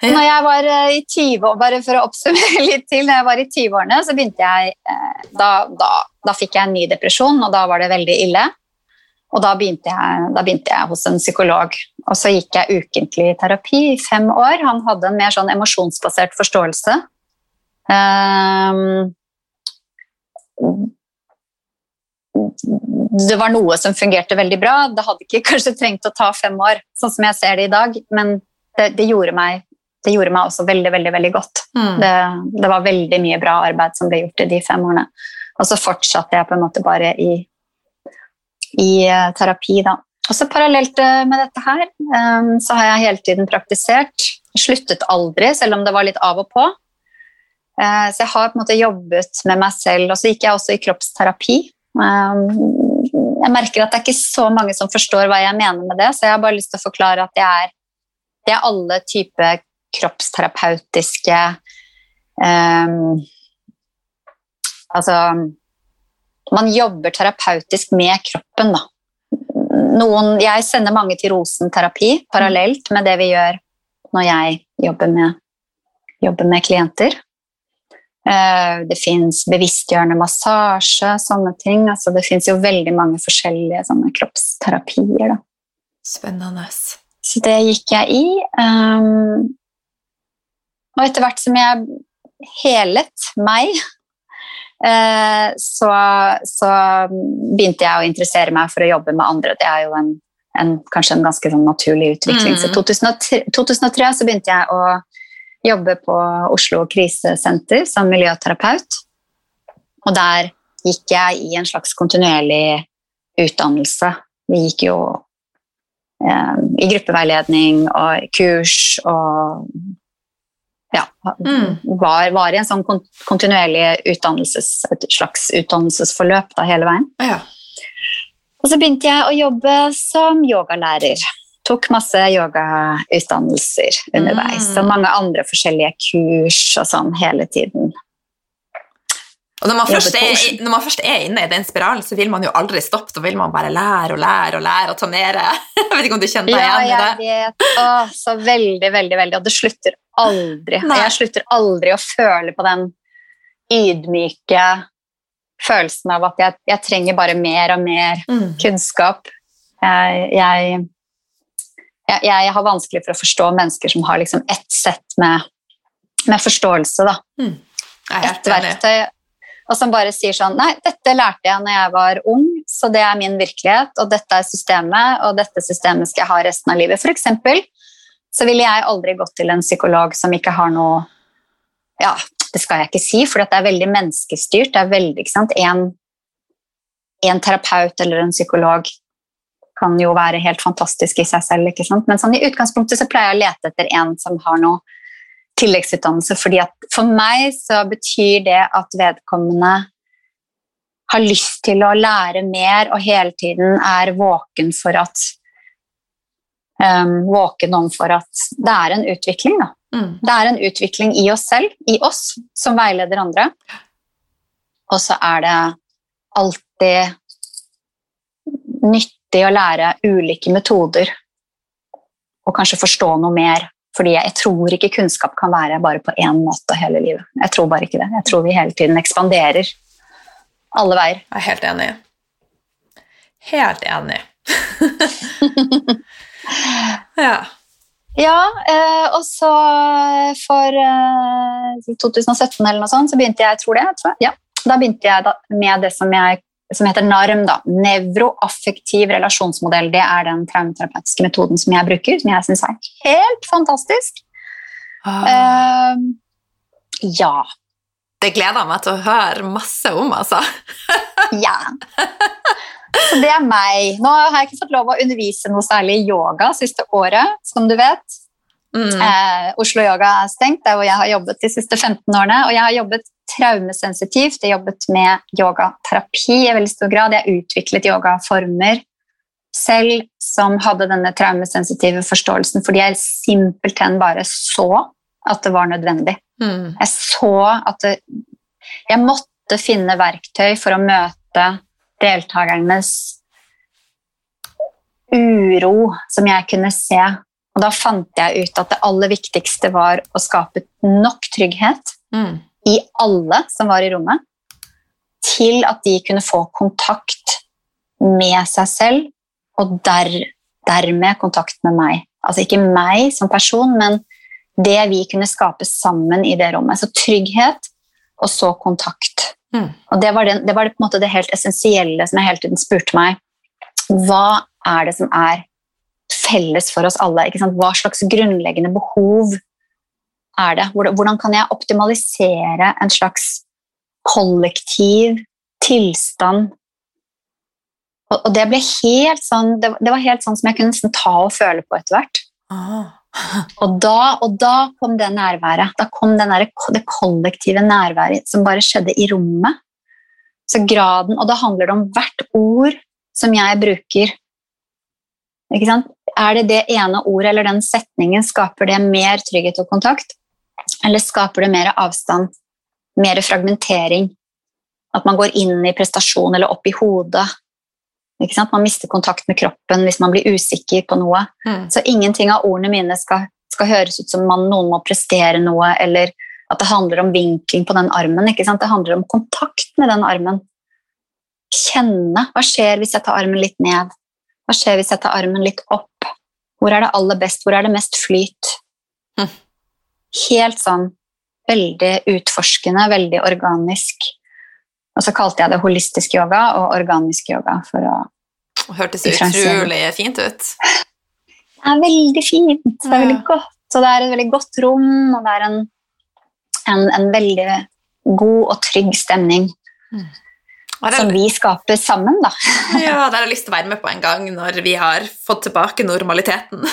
ja. Når jeg var eh, i 20 år, Bare for å oppsummere [laughs] litt til. når jeg var i 20-årene, så begynte jeg eh, da, da, da, fikk jeg en ny depresjon, og da var det veldig ille. Og da begynte, jeg, da begynte jeg hos en psykolog. Og så gikk jeg ukentlig i terapi i fem år. Han hadde en mer sånn emosjonsbasert forståelse. Um, det var noe som fungerte veldig bra. Det hadde ikke [laughs] kanskje trengt å ta fem år, sånn som jeg ser det i dag, men det, det, gjorde, meg, det gjorde, meg, også veldig, veldig, veldig godt. Mm. Det, det, var veldig mye bra arbeid som ble gjort i de fem årene. Og så fortsatte jeg på en måte bare i, i uh, terapi, da. Og så parallelt uh, med dette her, um, så har jeg hele tiden praktisert. Sluttet aldri, selv om det var litt av og på. Så jeg har på en måte jobbet med meg selv. Og så gikk jeg også i kroppsterapi. Jeg merker at det er ikke så mange som forstår hva jeg mener med det, så jeg har bare lyst til å forklare at det er, det er alle typer kroppsterapeutiske um, Altså Man jobber terapeutisk med kroppen, da. Noen, jeg sender mange til rosenterapi parallelt med det vi gjør når jeg jobber med, jobber med klienter. Uh, det fins bevisstgjørende massasje, sånne ting. Altså, det fins jo veldig mange forskjellige sånne kroppsterapier. Da. Spennende. Så det gikk jeg i. Um, og etter hvert som jeg helet meg, eh, så, så, begynte jeg å interessere meg for å jobbe med andre. Det er jo en, en, kanskje en ganske sånn naturlig utvikling. Mm. Så 2003, 2003 så begynte jeg å jobbe på Oslo krisesenter som miljøterapeut. Og der gikk jeg i en slags kontinuerlig utdannelse. Vi gikk jo eh, i gruppeveiledning og kurs og ja, mm. var, var, i en sånn kontinuerlig utdannelses, et slags utdannelsesforløp da, hele veien. Ja. Og så begynte jeg å jobbe som yogalærer. Tok masse yogautdannelser underveis mm. og mange andre forskjellige kurs og sånn hele tiden. Og når man, er, når man, først er, inne i den spiralen, så vil man jo aldri stoppe. Da vil man bare lære og lære og lære og ta ned [laughs] Jeg vet ikke om du kjenner deg ja, igjen i det? Ja, jeg vet. Åh, så veldig, veldig, veldig. Og det slutter aldri. Nei. Jeg slutter aldri å føle på den ydmyke følelsen av at jeg, jeg trenger bare mer og mer mm. kunnskap. Jeg, jeg, jeg, har vanskelig for å forstå mennesker som har liksom ett sett med, med forståelse. Da. Mm. Et verktøy og som bare sier sånn Nei, dette lærte jeg når jeg var ung, så det er min virkelighet, og dette er systemet, og dette systemet skal jeg ha resten av livet. For eksempel så ville jeg aldri gått til en psykolog som ikke har noe Ja, det skal jeg ikke si, for det er veldig menneskestyrt. Det er veldig, ikke sant en, en terapeut eller en psykolog kan jo være helt fantastisk i seg selv, ikke sant? men sånn, i utgangspunktet så pleier jeg å lete etter en som har noe tilleggsutdannelse. fordi For meg så betyr det at vedkommende har lyst til å lære mer og hele tiden er våken for at um, Våken om for at det er en utvikling. Da. Mm. Det er en utvikling i oss selv, i oss, som veileder andre. Og så er det alltid nyttig å lære ulike metoder og kanskje forstå noe mer fordi jeg tror ikke kunnskap kan være bare på én måte hele livet. Jeg tror bare ikke det. Jeg tror vi hele tiden ekspanderer alle veier. Jeg er helt enig. Helt enig. [laughs] ja. Ja, eh, og så for eh, 2017 eller noe sånt, så begynte jeg, jeg tror det, tror jeg. Ja, da begynte jeg med det som jeg som heter NARM, da, nevroaffektiv relasjonsmodell. Det er den traumeterapeutiske metoden som jeg bruker, som jeg syns er helt fantastisk. Ah. Uh, ja. Det gleder meg til å høre masse om, altså. [laughs] ja. Så det er meg. Nå har jeg ikke fått lov å undervise noe særlig i yoga siste året, som du vet. Mm. Eh, Oslo Yoga er stengt, der hvor jeg har jobbet de siste 15 årene. Og jeg har jobbet traumesensitivt, jeg jobbet med yogaterapi i veldig stor grad. Jeg utviklet yogaformer selv som hadde denne traumesensitive forståelsen, fordi jeg simpelthen bare så at det var nødvendig. Mm. Jeg så at det, Jeg måtte finne verktøy for å møte deltakernes uro som jeg kunne se og da fant jeg ut at det aller viktigste var å skape nok trygghet mm. I alle som var i rommet, til at de kunne få kontakt med seg selv, og der, dermed kontakt med meg. Altså ikke meg som person, men det vi kunne skape sammen i det rommet. Så trygghet, og så kontakt. Mm. Og det var, det, det var det, på en måte det helt essensielle som jeg hele tiden spurte meg. Hva er det som er felles for oss alle? Hva slags grunnleggende behov er det? Hvordan kan jeg optimalisere en slags kollektiv tilstand? Og, det ble helt sånn det, var helt sånn som jeg kunne ta og føle på etter hvert. Ah. Og da, og da kom det nærværet. Da kom den der, det kollektive nærværet som bare skjedde i rommet. Så graden, Og da handler det om hvert ord som jeg bruker. Er det det ene ordet eller den setningen, skaper det mer trygghet og kontakt? Eller skaper det mer avstand, mer fragmentering? At man går inn i prestasjon eller opp i hodet? Ikke sant? Man mister kontakt med kroppen hvis man blir usikker på noe. Mm. Så ingenting av ordene mine skal, skal høres ut som man, noen må prestere noe, eller at det handler om vinkling på den armen. Det handler om kontakt med den armen. Kjenne. Hva skjer hvis jeg tar armen litt ned? Hva skjer hvis jeg tar armen litt opp? Hvor er det aller best? Hvor er det mest flyt? Mm. Helt sånn veldig utforskende, veldig organisk. Og så kalte jeg det holistisk yoga og organisk yoga for å Hørtes utrolig fint ut. Det er veldig fint. Det er veldig godt. Og det er et veldig godt rom, og det er en, en, en veldig god og trygg stemning Har som vi skaper sammen, da. [laughs] ja, det har jeg lyst til å være med på en gang når vi har fått tilbake normaliteten. [laughs]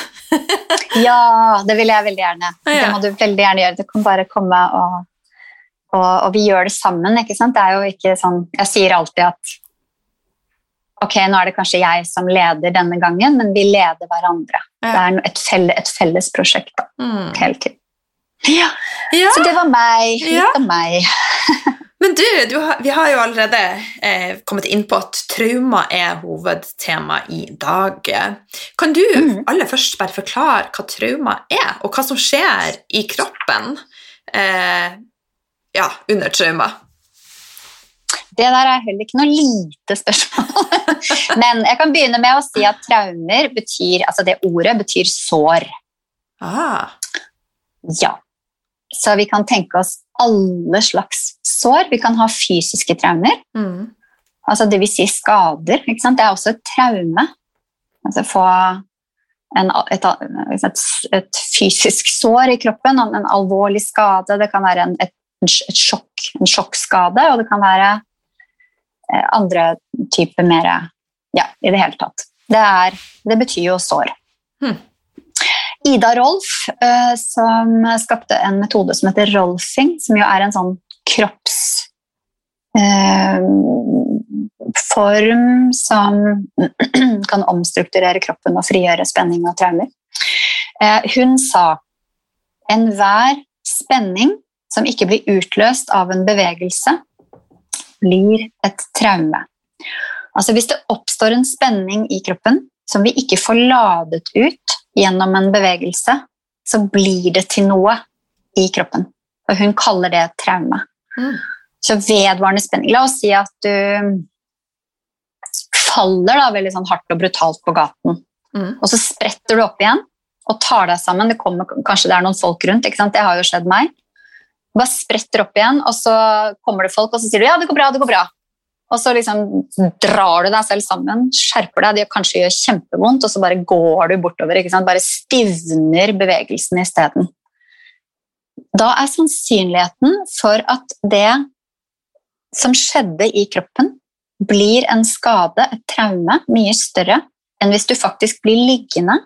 Ja, det vil jeg veldig gjerne. Det må du veldig gjerne gjøre. Du kan bare komme og, og, og vi gjør det sammen, ikke sant? Det er jo ikke sånn Jeg sier alltid at ok, nå er det kanskje jeg som leder denne gangen, men vi leder hverandre. Ja. Det er et, felle, et felles prosjekt da, Mm. hele tiden. Ja, Ja. så det var meg. Litt Ja. om meg. [laughs] Men du, du har, vi har jo allerede eh, kommet inn på at trauma er hovedtema i dag. Kan du mm. aller først bare forklare hva trauma er, og hva som skjer i kroppen eh, ja, under trauma? Det der er heller ikke noe lite spørsmål. [laughs] Men jeg kan begynne med å si at traumer betyr, altså det ordet betyr sår. Ah, Ja. Så vi kan tenke oss alle slags sår. Vi kan ha fysiske traumer, mm. altså det vil si skader. Det er også et traume. Altså få en, et, et, et fysisk sår i kroppen, en, en alvorlig skade. Det kan være en, et, et sjokk, en sjokkskade, og det kan være eh, andre typer mer Ja, i det hele tatt. Det, er, det betyr jo sår. Hmm. Ida Rolf, eh, som skapte en metode som heter rolfing, som jo er en sånn kroppsform eh, som [clears throat] kan omstrukturere kroppen og frigjøre spenning og traumer. Eh, hun sa enhver spenning som ikke blir utløst av en bevegelse, blir et traume. Altså Hvis det oppstår en spenning i kroppen som vi ikke får ladet ut gjennom en bevegelse, så blir det til noe i kroppen. Og hun kaller det traume. Mm. Så vedvarende spenning. La oss si at du faller da veldig sånn hardt og brutalt på gaten, Mm. og så spretter du opp igjen og tar deg sammen. Det kommer, kanskje det er noen folk rundt, ikke sant? det har jo skjedd meg. Du bare spretter opp igjen, og så kommer det folk, og så sier du ja, det går bra, det går bra. Og så liksom drar du deg selv sammen, skjerper deg, det kanskje gjør kjempevondt, og så bare går du bortover. Bare stivner bevegelsen isteden. Da er sannsynligheten for at det som skjedde i kroppen, blir en skade, et traume, mye større enn hvis du faktisk blir liggende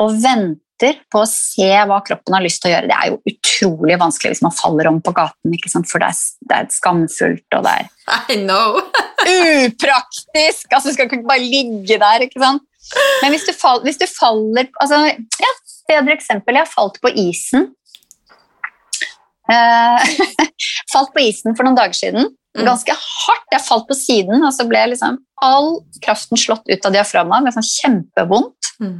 og venter på å se hva kroppen har lyst til å gjøre. Det er jo utrolig vanskelig hvis man faller om på gaten, for det er, det er skamfullt og det er [laughs] I know. [laughs] upraktisk! Altså, du skal ikke bare ligge der, ikke sant? Men hvis du, fall, hvis du faller altså, ja, Bedre eksempel. Jeg falt på isen. Uh, [laughs] falt på isen for noen dager siden. Mm. Ganske hardt. Jeg falt på siden, og så ble liksom all kraften slått ut av ble sånn kjempevondt. Mm.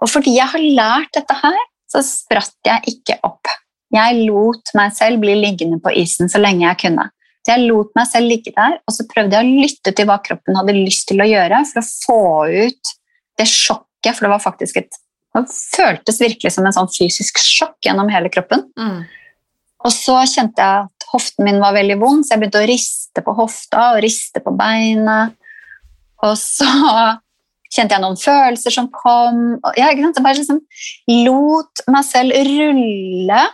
Og fordi jeg har lært dette her, så spratt jeg ikke opp. Jeg lot meg selv bli liggende på isen så lenge jeg kunne. Så jeg lot meg selv ligge der, og så prøvde jeg å lytte til hva kroppen hadde lyst til å gjøre for å få ut det sjokket, for det var faktisk et det føltes virkelig som en sånn fysisk sjokk gjennom hele kroppen. Mm. Og så kjente jeg at hoften min var veldig vond, så jeg begynte å riste på hofta og riste på beinet. Og så kjente jeg noen følelser som kom. og Jeg, bare liksom lot meg selv rulle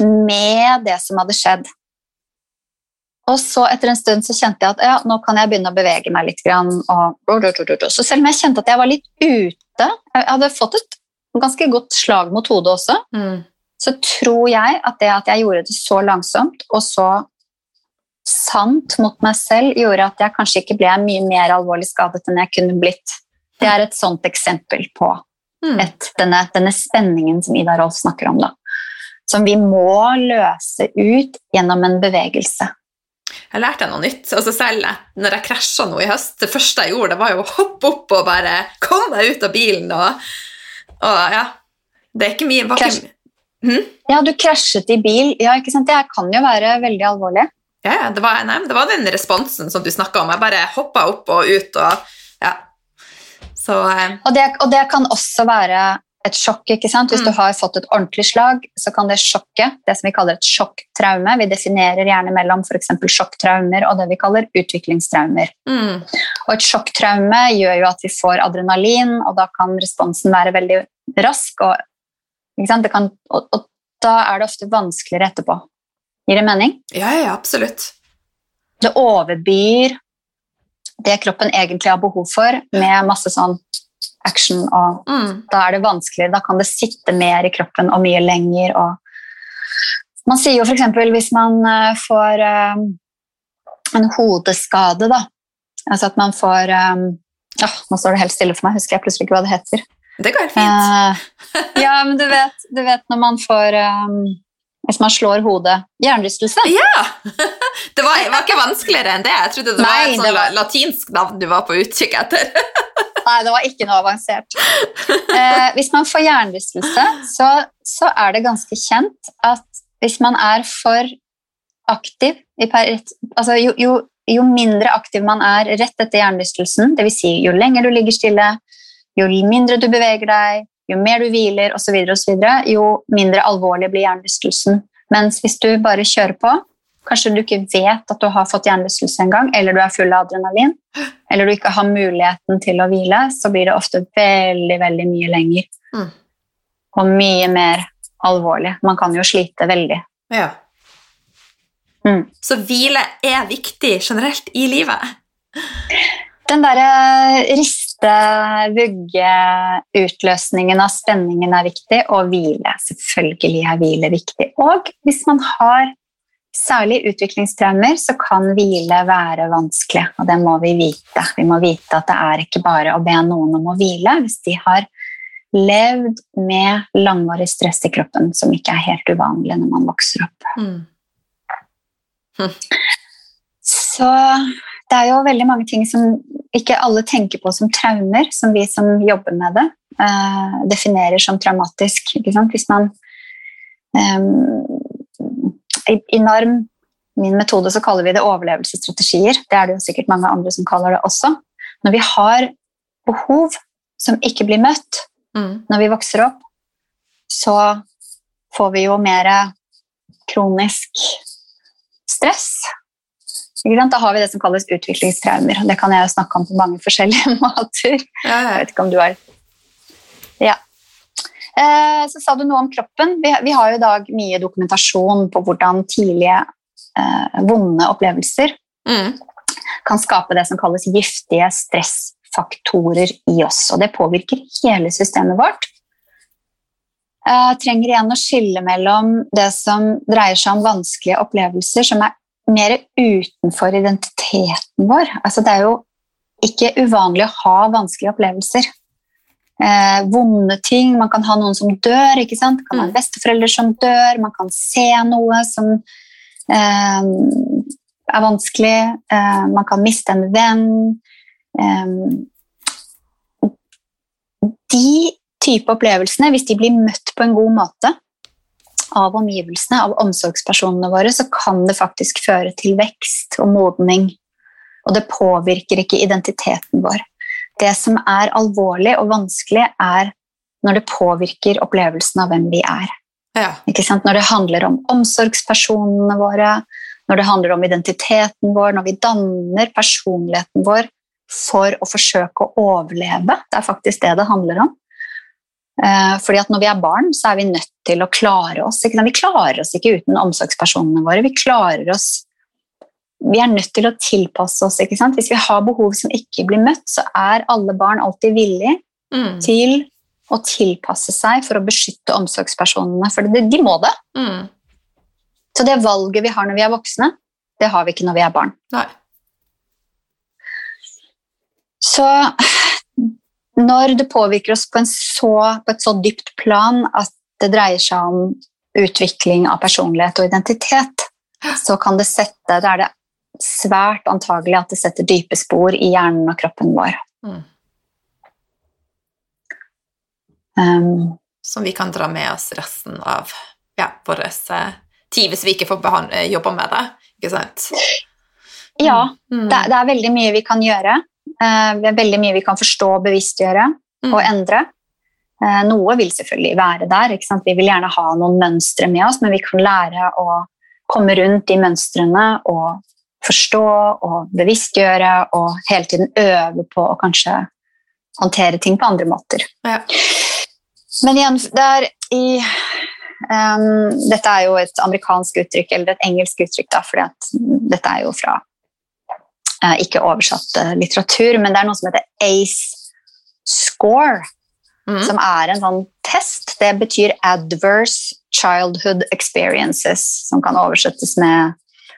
med det som hadde skjedd. Og så etter en stund så kjente jeg at ja, nå kan jeg begynne å bevege meg litt. Grann, og så selv om jeg kjente at jeg var litt ute Jeg hadde fått et ganske godt slag mot hodet også. Mm. Så tror jeg at det at jeg gjorde det så langsomt og så sant mot meg selv, gjorde at jeg kanskje ikke ble mye mer alvorlig skadet enn jeg kunne blitt. Det er et sånt eksempel på Mm. et, denne, denne spenningen som Ida Rolf snakker om. Da. Som vi må løse ut gjennom en bevegelse. Jeg lærte noe nytt. Altså selv når jeg krasja nå i høst, det første jeg gjorde, det var jo å hoppe opp og bare komme meg ut av bilen. Og, og ja, det er ikke mye bak... Ikke, hm? Ja, du krasjet i bil. Ja, ikke sant? Det kan jo være veldig alvorlig. ja, ja, det, var, nei, det var den responsen som du snakka om. Jeg bare hoppa opp og ut og ja. Så eh, Og det, og det kan også være et sjokk. ikke sant? Hvis Mm. du har fått et ordentlig slag, så kan det sjokke, det som vi kaller et sjokktraume Vi definerer gjerne mellom f.eks. sjokktraumer og det vi kaller utviklingstraumer. mm, Og et sjokktraume gjør jo at vi får adrenalin, og da kan responsen være veldig rask. Og, ikke sant? Det kan, og, og da er det ofte vanskeligere etterpå. Gir det mening? ja, ja, absolutt. Det overbyr det kroppen egentlig har behov for, med masse sånn action og Mm, da er det vanskeligere. Da kan det sitte mer i kroppen og mye lenger. Og man sier jo f.eks. hvis man eh, får eh, en hodeskade, da. Altså at man får eh, ja, Nå står det helt stille for meg, husker jeg plutselig ikke hva det heter. det går fint. Eh, ja, men du vet, du vet når man får eh, Hvis man slår hodet Hjernerystelse. Ja! [laughs] Det var, var ikke vanskeligere enn det. Jeg trodde det var Nei, et sånn var- latinsk navn du var på utkikk etter. [laughs] Nei, det var ikke noe avansert. Eh, hvis man får hjernerystelse, så, så er det ganske kjent at hvis man er for aktiv altså jo, jo, jo mindre aktiv man er rett etter hjernerystelsen, dvs. Si jo lenger du ligger stille, jo mindre du beveger deg, jo mer du hviler osv., jo mindre alvorlig blir hjernerystelsen. Mens hvis du bare kjører på, kanskje du ikke vet at du har fått hjernerystelse engang, eller du er full av adrenalin, [gasps] eller du ikke har muligheten til å hvile, så blir det ofte veldig, veldig mye lenger. Mm. Og mye mer alvorlig. Man kan jo slite veldig. Ja. Mm. Så hvile er viktig generelt i livet. Den derre riste, vugge, utløsningen av spenningen er viktig, og hvile. Selvfølgelig er hvile viktig. Og hvis man har særlig utviklingstraumer, så kan hvile være vanskelig, og det må vi vite. Vi må vite at det er ikke bare å be noen om å hvile hvis de har levd med langvarig stress i kroppen, som ikke er helt uvanlig når man vokser opp. Mm. Så det er jo veldig mange ting som ikke alle tenker på som traumer, som vi som jobber med det, uh, definerer som traumatisk. Hvis man ehm, i, NARM, min metode, så kaller vi det overlevelsesstrategier. Det er det jo sikkert mange andre som kaller det også. Når vi har behov som ikke blir møtt Mm. når vi vokser opp, så får vi jo mer kronisk stress. Da har vi det som kalles utviklingstraumer. Det kan jeg jo snakke om på mange forskjellige [laughs] måter. Ja, Jeg vet ikke om du har Ja. Eh, så sa du noe om kroppen. Vi, har jo i dag mye dokumentasjon på hvordan tidlige eh, vonde opplevelser Mm. kan skape det som kalles giftige stressfaktorer i oss. Og det påvirker hele systemet vårt. Jeg trenger igjen å skille mellom det som dreier seg om vanskelige opplevelser, som er mer utenfor identiteten vår. Altså, det er jo ikke uvanlig å ha vanskelige opplevelser. Eh, vonde ting. Man kan ha noen som dør. ikke sant? Det kan ha en besteforeldre som dør. Man kan se noe som eh, er vanskelig. Eh, man kan miste en venn. Eh, de type opplevelsene, hvis de blir møtt på en god måte av omgivelsene, av omsorgspersonene våre, så kan det faktisk føre til vekst og modning. Og det påvirker ikke identiteten vår. Det som er alvorlig og vanskelig, er når det påvirker opplevelsen av hvem vi er. Ja. Når det handler om omsorgspersonene våre, når det handler om identiteten vår, når vi danner personligheten vår for å forsøke å overleve. Det er faktisk det det handler om. Eh, fordi at Når vi er barn, så er vi nødt til å klare oss. Vi klarer oss ikke uten omsorgspersonene våre. Vi klarer oss vi er nødt til å tilpasse oss. ikke sant? Hvis vi har behov som ikke blir møtt, så er alle barn alltid villige Mm. til å tilpasse seg for å beskytte omsorgspersonene. For de, de må det. Mm. Så det valget vi har når vi er voksne, det har vi ikke når vi er barn. Nei. Så når det påvirker oss på, en så, på et så dypt plan at det dreier seg om utvikling av personlighet og identitet, så kan det sette Da er det svært antagelig at det setter dype spor i hjernen og kroppen vår. Mm. Um, Som vi kan dra med oss resten av ja, vår eh, tid hvis vi ikke får eh, jobba med det. Ikke sant? ja, Mm. det, det er veldig mye vi kan gjøre. Uh, det er veldig mye vi kan forstå, bevisstgjøre Mm. og endre. Uh, noe vil selvfølgelig være der. Vi vil gjerne ha noen mønstre med oss, men vi kan lære å komme rundt de mønstrene og forstå og bevisstgjøre og hele tiden øve på å kanskje håndtere ting på andre måter. Ja. Men igjen, det er i um, Dette er jo et amerikansk uttrykk, eller et engelsk uttrykk, da, fordi at dette er jo fra uh, ikke oversatt eh, litteratur, men det er noe som heter ACE score, Mm. som er en sånn test. Det betyr Adverse Childhood Experiences, som kan oversettes med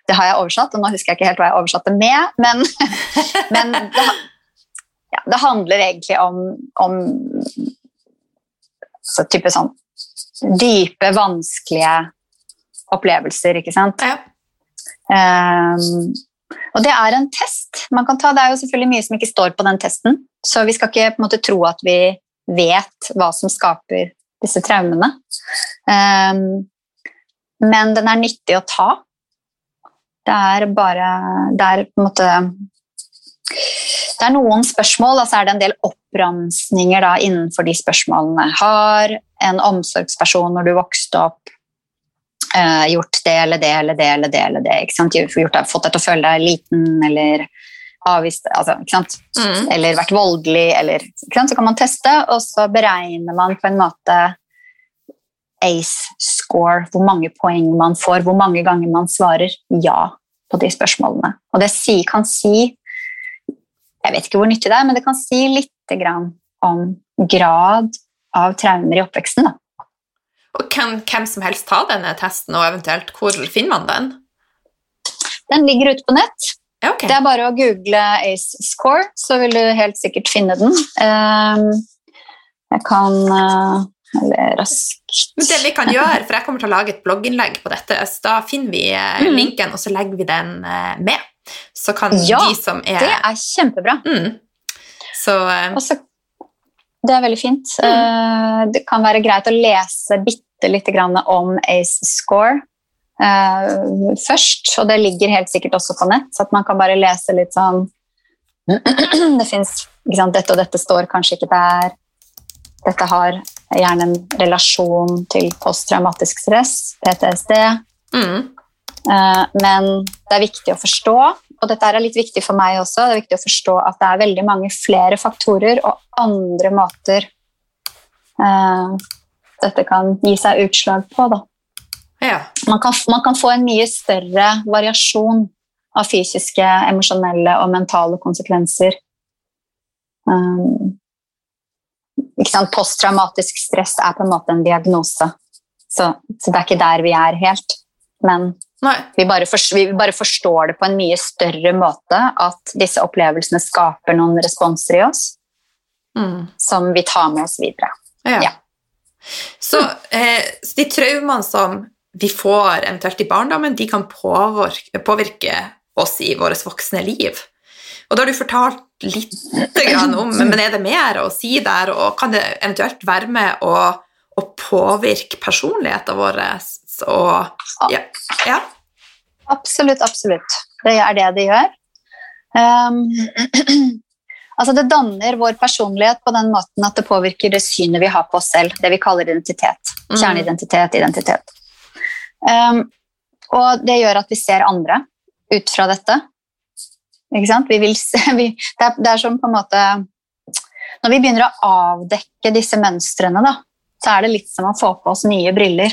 Det har jeg oversatt, og nå husker jeg ikke helt hva jeg oversatte med, men, [laughs] men det, ja, det handler egentlig om, om så type sånn dype, vanskelige opplevelser, ikke sant? Ja. Um, og det er en test man kan ta. Det er jo selvfølgelig mye som ikke står på den testen, så vi skal ikke på en måte tro at vi vet hva som skaper disse traumene. Um, men den er nyttig å ta. Det er bare Det er på en måte Det er noen spørsmål, og så er det en del oppramsninger da, innenfor de spørsmålene. Har en omsorgsperson når du vokste opp, uh, gjort det eller det eller det eller det, eller det ikke sant? Gjort, fått deg til å føle deg liten eller avvist altså, ikke sant? Mm. eller vært voldelig, eller ikke sant? Så kan man teste, og så beregner man på en måte ACE-score, hvor mange poeng man får, hvor mange ganger man svarer ja på de spørsmålene. Og det kan si Jeg vet ikke hvor nyttig det er, men det kan si litt grann om grad av traumer i oppveksten. Da. Og kan hvem som helst ta denne testen, og eventuelt hvor finner man den? Den ligger ute på nett. Ja, ok. Det er bare å google ACE score, så vil du helt sikkert finne den. Ehm, Jeg kan eh, Eller raskt det vi kan gjøre, for jeg kommer til å lage et blogginnlegg på dette, så da finner vi eh, Mhm. linken, og så legger vi den eh, med. Så kan Ja, de som er Det er kjempebra. mm. Så eh, Og det er veldig fint. Eh, Det kan være greit å lese bitte lite grann om ACE score først, og det ligger helt sikkert også på nett, så at man kan bare lese litt sånn [clears throat] Det fins Dette og dette står kanskje ikke der. Dette har gjerne en relasjon til posttraumatisk stress, PTSD. mm. Eh, Men det er viktig å forstå, og dette er litt viktig for meg også, det er viktig å forstå at det er veldig mange flere faktorer og andre måter eh, dette kan gi seg utslag på. Ja. Man, kan, man kan få en mye større variasjon av fysiske, emosjonelle og mentale konsekvenser. Um, sant? Posttraumatisk stress er på en måte en diagnose, så, så det er ikke der vi er helt. Men vi bare, for, vi bare forstår det på en mye større måte, at disse opplevelsene skaper noen responser i oss Mm. som vi tar med oss videre. Ja. Ja. Så, eh, de traumene som vi får eventuelt i barndommen, de kan påvirke, påvirke oss i vårt voksne liv. Og da har du fortalt litt om, men er det mer å si der, og kan det eventuelt være med å, å påvirke personligheten vår? Og, ja. ja. Absolutt, absolutt. Det er det det gjør. Um, [clears throat] altså det danner vår personlighet på den måten at det påvirker det synet vi har på oss selv, det vi kaller identitet. Mm. Kjerneidentitet, identitet. Um, og det gjør at vi ser andre ut fra dette. Vi vil se, [laughs] vi, det, er, det er som på en måte Når vi begynner å avdekke disse mønstrene, da, så er det litt som å få på oss nye briller.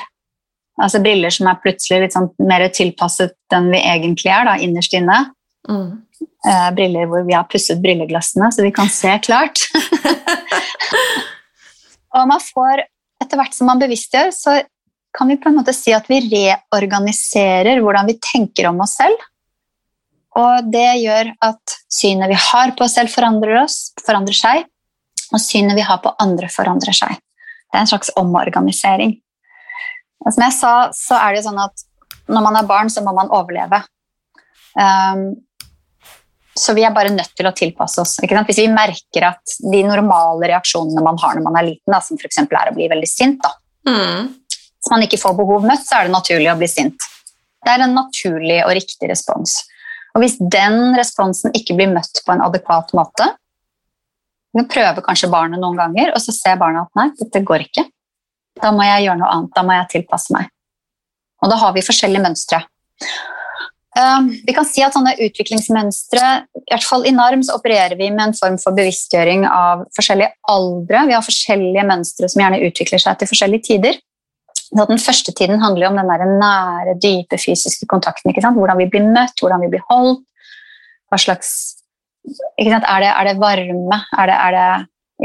Altså briller som er plutselig litt sånn mer tilpasset den vi egentlig er, da, innerst inne. Mm. Eh, briller hvor vi har pusset brilleglassene, så vi kan se klart. [laughs] og man får, etter hvert som man bevisstgjør, så kan vi på en måte si at vi reorganiserer hvordan vi tenker om oss selv. Og det gjør at synet vi har på oss selv, forandrer oss, forandrer seg. Og synet vi har på andre, forandrer seg. Det er en slags omorganisering. Og som jeg sa, så er det sånn at når man er barn, så må man overleve. Um, så vi er bare nødt til å tilpasse oss. Hvis vi merker at de normale reaksjonene man har når man er liten, da, som f.eks. er å bli veldig sint, da, Mm. hvis man ikke får behov møtt, så er det naturlig å bli sint. Det er en naturlig og riktig respons. Og hvis den responsen ikke blir møtt på en adekvat måte, vi prøver kanskje barnet noen ganger, og så ser barnet at nei, dette går ikke. Da må jeg gjøre noe annet, da må jeg tilpasse meg. Og da har vi forskjellige mønstre. Um, vi kan si at sånne utviklingsmønstre, i hvert fall i NARM så opererer vi med en form for bevisstgjøring av forskjellige aldre. Vi har forskjellige mønstre som gjerne utvikler seg til forskjellige tider. Den første tiden handler om den nære, dype fysiske kontakten. Hvordan vi blir møtt, hvordan vi blir holdt. Hva slags? Er, det, er det varme? Er det, er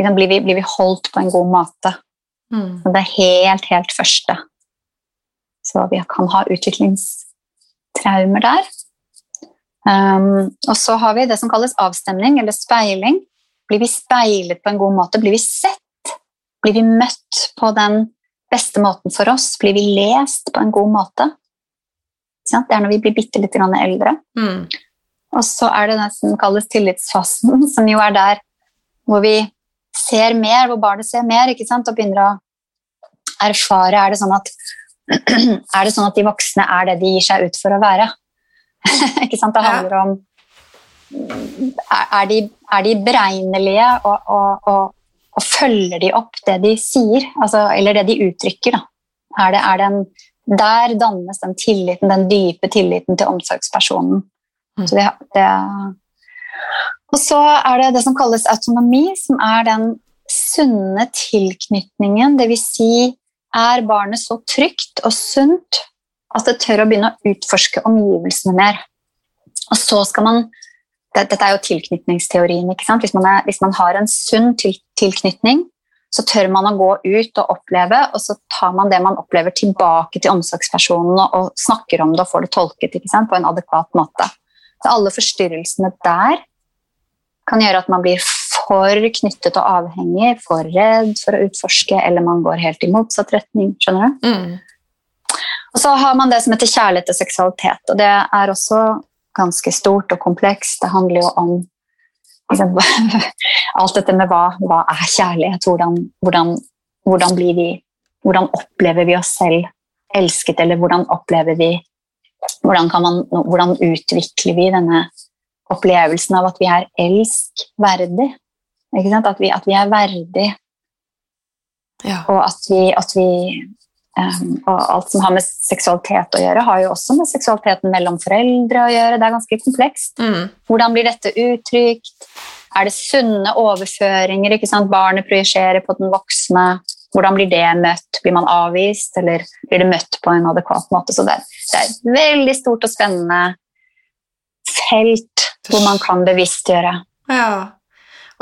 det, blir, vi, blir vi holdt på en god måte? Mm. Det er helt, helt første. Så vi kan ha utviklingstraumer der. Um, og så har vi det som kalles avstemning eller speiling. Blir vi speilet på en god måte? Blir vi sett? Blir vi møtt på den beste måten for oss? Blir vi lest på en god måte? Det er når vi blir bitte litt eldre. Mm. Og så er det det som kalles tillitsfasen, [laughs] som jo er der hvor vi ser mer, hvor barnet ser mer ikke sant? og begynner å erfare Er det sånn at, [clears throat] er det sånn at de voksne er det de gir seg ut for å være? [laughs] ikke sant? Det handler om Er, er, de, er de beregnelige, og, og, og, og følger de opp det de sier? Altså, eller det de uttrykker? Da? Er det, er det en, der dannes den tilliten, den dype tilliten til omsorgspersonen. Mm. Så det, det, og så er det det som kalles autonomi, som er den sunne tilknytningen. Det vil si, er barnet så trygt og sunt at det tør å begynne å utforske omgivelsene mer. Og så skal man Dette er jo tilknytningsteorien. ikke sant? Hvis man, er, hvis man har en sunn til, tilknytning, så tør man å gå ut og oppleve, og så tar man det man opplever, tilbake til omsorgspersonen og, snakker om det og får det tolket ikke sant? på en adekvat måte. Så alle forstyrrelsene der kan gjøre at man blir for knyttet og avhengig, for redd for å utforske, eller man går helt i motsatt retning. skjønner du? Mm. Og så har man det som heter kjærlighet og seksualitet, og det er også ganske stort og komplekst. Det handler jo om liksom, [laughs] alt dette med hva, hva er kjærlighet, hvordan, hvordan, hvordan, blir vi, hvordan opplever vi oss selv elsket, eller hvordan opplever vi hvordan, kan man, hvordan utvikler vi denne opplevelsen av at vi er elskverdig? Ikke sant? At, vi, at vi er verdig Ja. og at vi, at vi Og alt som har med seksualitet å gjøre, har jo også med seksualiteten mellom foreldre å gjøre. Det er ganske komplekst. Mm. Hvordan blir dette uttrykt? Er det sunne overføringer? ikke sant? Barnet projiserer på den voksne. Hvordan blir det møtt? Blir man avvist, eller blir det møtt på en adekvat måte? Så det er, det er et veldig stort og spennende felt hvor man kan bevisstgjøre ja.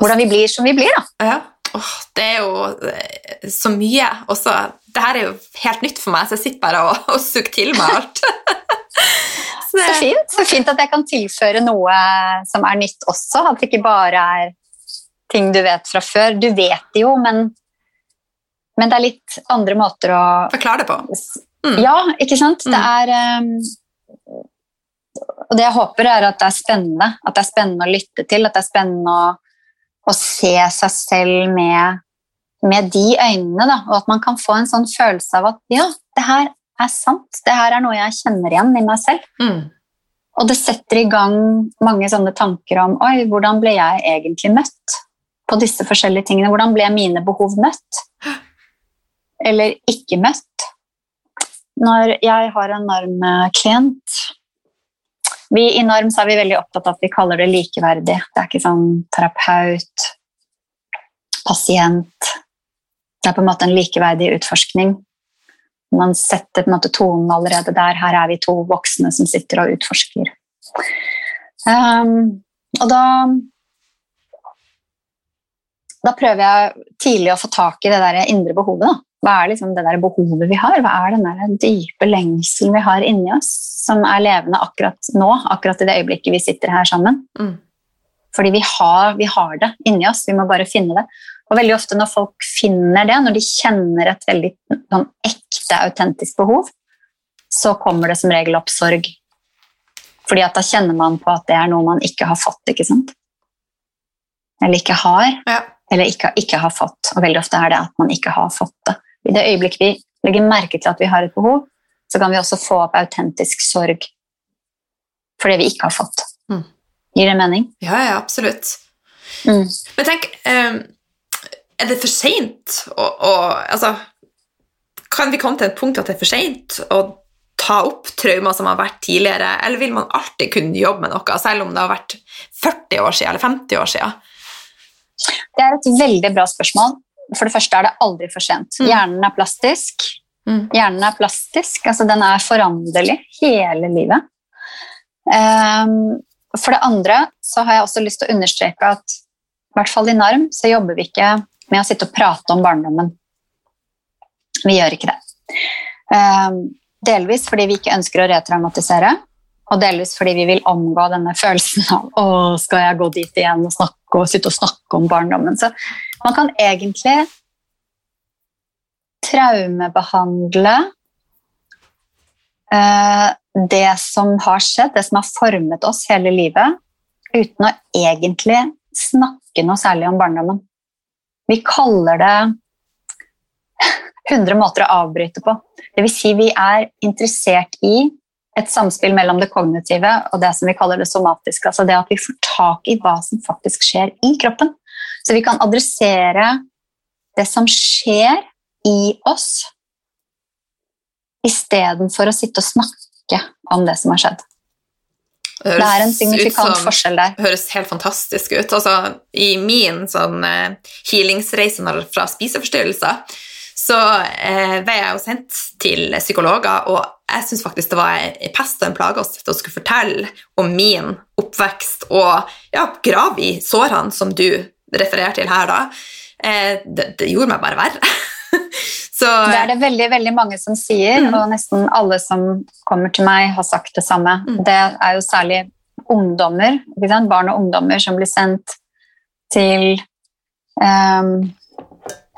hvordan vi blir som vi blir. da. Ja. Oh, det er jo eh, så mye. Også, det her er jo helt nytt for meg, så jeg sitter bare og, og suger til meg alt. [laughs] så Så fint. så fint at jeg kan tilføre noe som er nytt også. At det ikke bare er ting du vet fra før. Du vet det jo, men, men det er litt andre måter å Forklar det på. Mm. Ja, ikke sant? Mm. Det er um, Og det jeg håper, er at det er spennende. At det er spennende å lytte til. At det er spennende å, å se seg selv med, med de øynene. Da. Og at man kan få en sånn følelse av at ja, det her er sant. Det her er noe jeg kjenner igjen i meg selv. Mm. Og det setter i gang mange sånne tanker om oi, hvordan ble jeg egentlig møtt på disse forskjellige tingene? Hvordan ble mine behov møtt? eller ikke møtt. Når jeg har en NARM-klient vi, I NARM så er vi veldig opptatt av at vi kaller det likeverdig. Det er ikke sånn terapeut, pasient. Det er på en måte en likeverdig utforskning. Man setter på en måte tonen allerede der. Her er vi to voksne som sitter og utforsker. Um, og da da prøver jeg tidlig å få tak i det der indre behovet. Da. Hva er liksom det der behovet vi har? Hva er den der dype lengselen vi har inni oss, som er levende akkurat nå, akkurat i det øyeblikket vi sitter her sammen? Mm. Fordi vi har, vi har, det inni oss, vi må bare finne det. Og veldig ofte når folk finner det, når de kjenner et veldig sånn, ekte, autentisk behov, så kommer det som regel opp sorg. Fordi at da kjenner man på at det er noe man ikke har fått, ikke sant? Eller ikke har. Ja eller ikke, ikke, har fått. Og veldig ofte er det at man ikke har fått det. I det øyeblikket vi legger merke til at vi har et behov, så kan vi også få opp autentisk sorg for det vi ikke har fått. Mm. Gir det mening? Ja, ja, absolutt. Mm. Men tenk, um, er det for seint altså, Kan vi komme til et punkt at det er for seint å ta opp traumer som har vært tidligere, eller vil man alltid kunne jobbe med noe, selv om det har vært 40 år siden eller 50 år siden? Det er et veldig bra spørsmål. For det første er det aldri for sent. Mm. Hjernen er plastisk. Mm. Hjernen er plastisk, altså den er foranderlig hele livet. Um, for det andre så har jeg også lyst til å understreke at i hvert fall i NARM så jobber vi ikke med å sitte og prate om barndommen. Vi gjør ikke det. Um, delvis fordi vi ikke ønsker å retraumatisere, og delvis fordi vi vil omgå denne følelsen av å, skal jeg gå dit igjen og snakke og sitte og snakke om barndommen. Så man kan egentlig traumebehandle eh, det som har skjedd, det som har formet oss hele livet, uten å egentlig snakke noe særlig om barndommen. Vi kaller det 100 måter å avbryte på. Vil si vi er interessert i et samspill mellom det kognitive og det som vi kaller det somatiske. Altså det at vi får tak i hva som faktisk skjer i kroppen. Så vi kan adressere det som skjer i oss, istedenfor å sitte og snakke om det som har skjedd. Det, det er en signifikant som, forskjell der. Høres helt fantastisk ut. Altså, I min sånn, uh, healingsreise fra spiseforstyrrelser så eh, ble jeg jo sendt til psykologer, og jeg syns faktisk det var en pest og en plage å skulle fortelle om min oppvekst og ja, grave i sårene som du refererer til her, da. Eh, det, det, gjorde meg bare verre. [laughs] [laughs] så, det er det veldig, veldig mange som sier, mm. og nesten alle som kommer til meg, har sagt det samme. Mm. Det er jo særlig ungdommer, barn og ungdommer som blir sendt til um,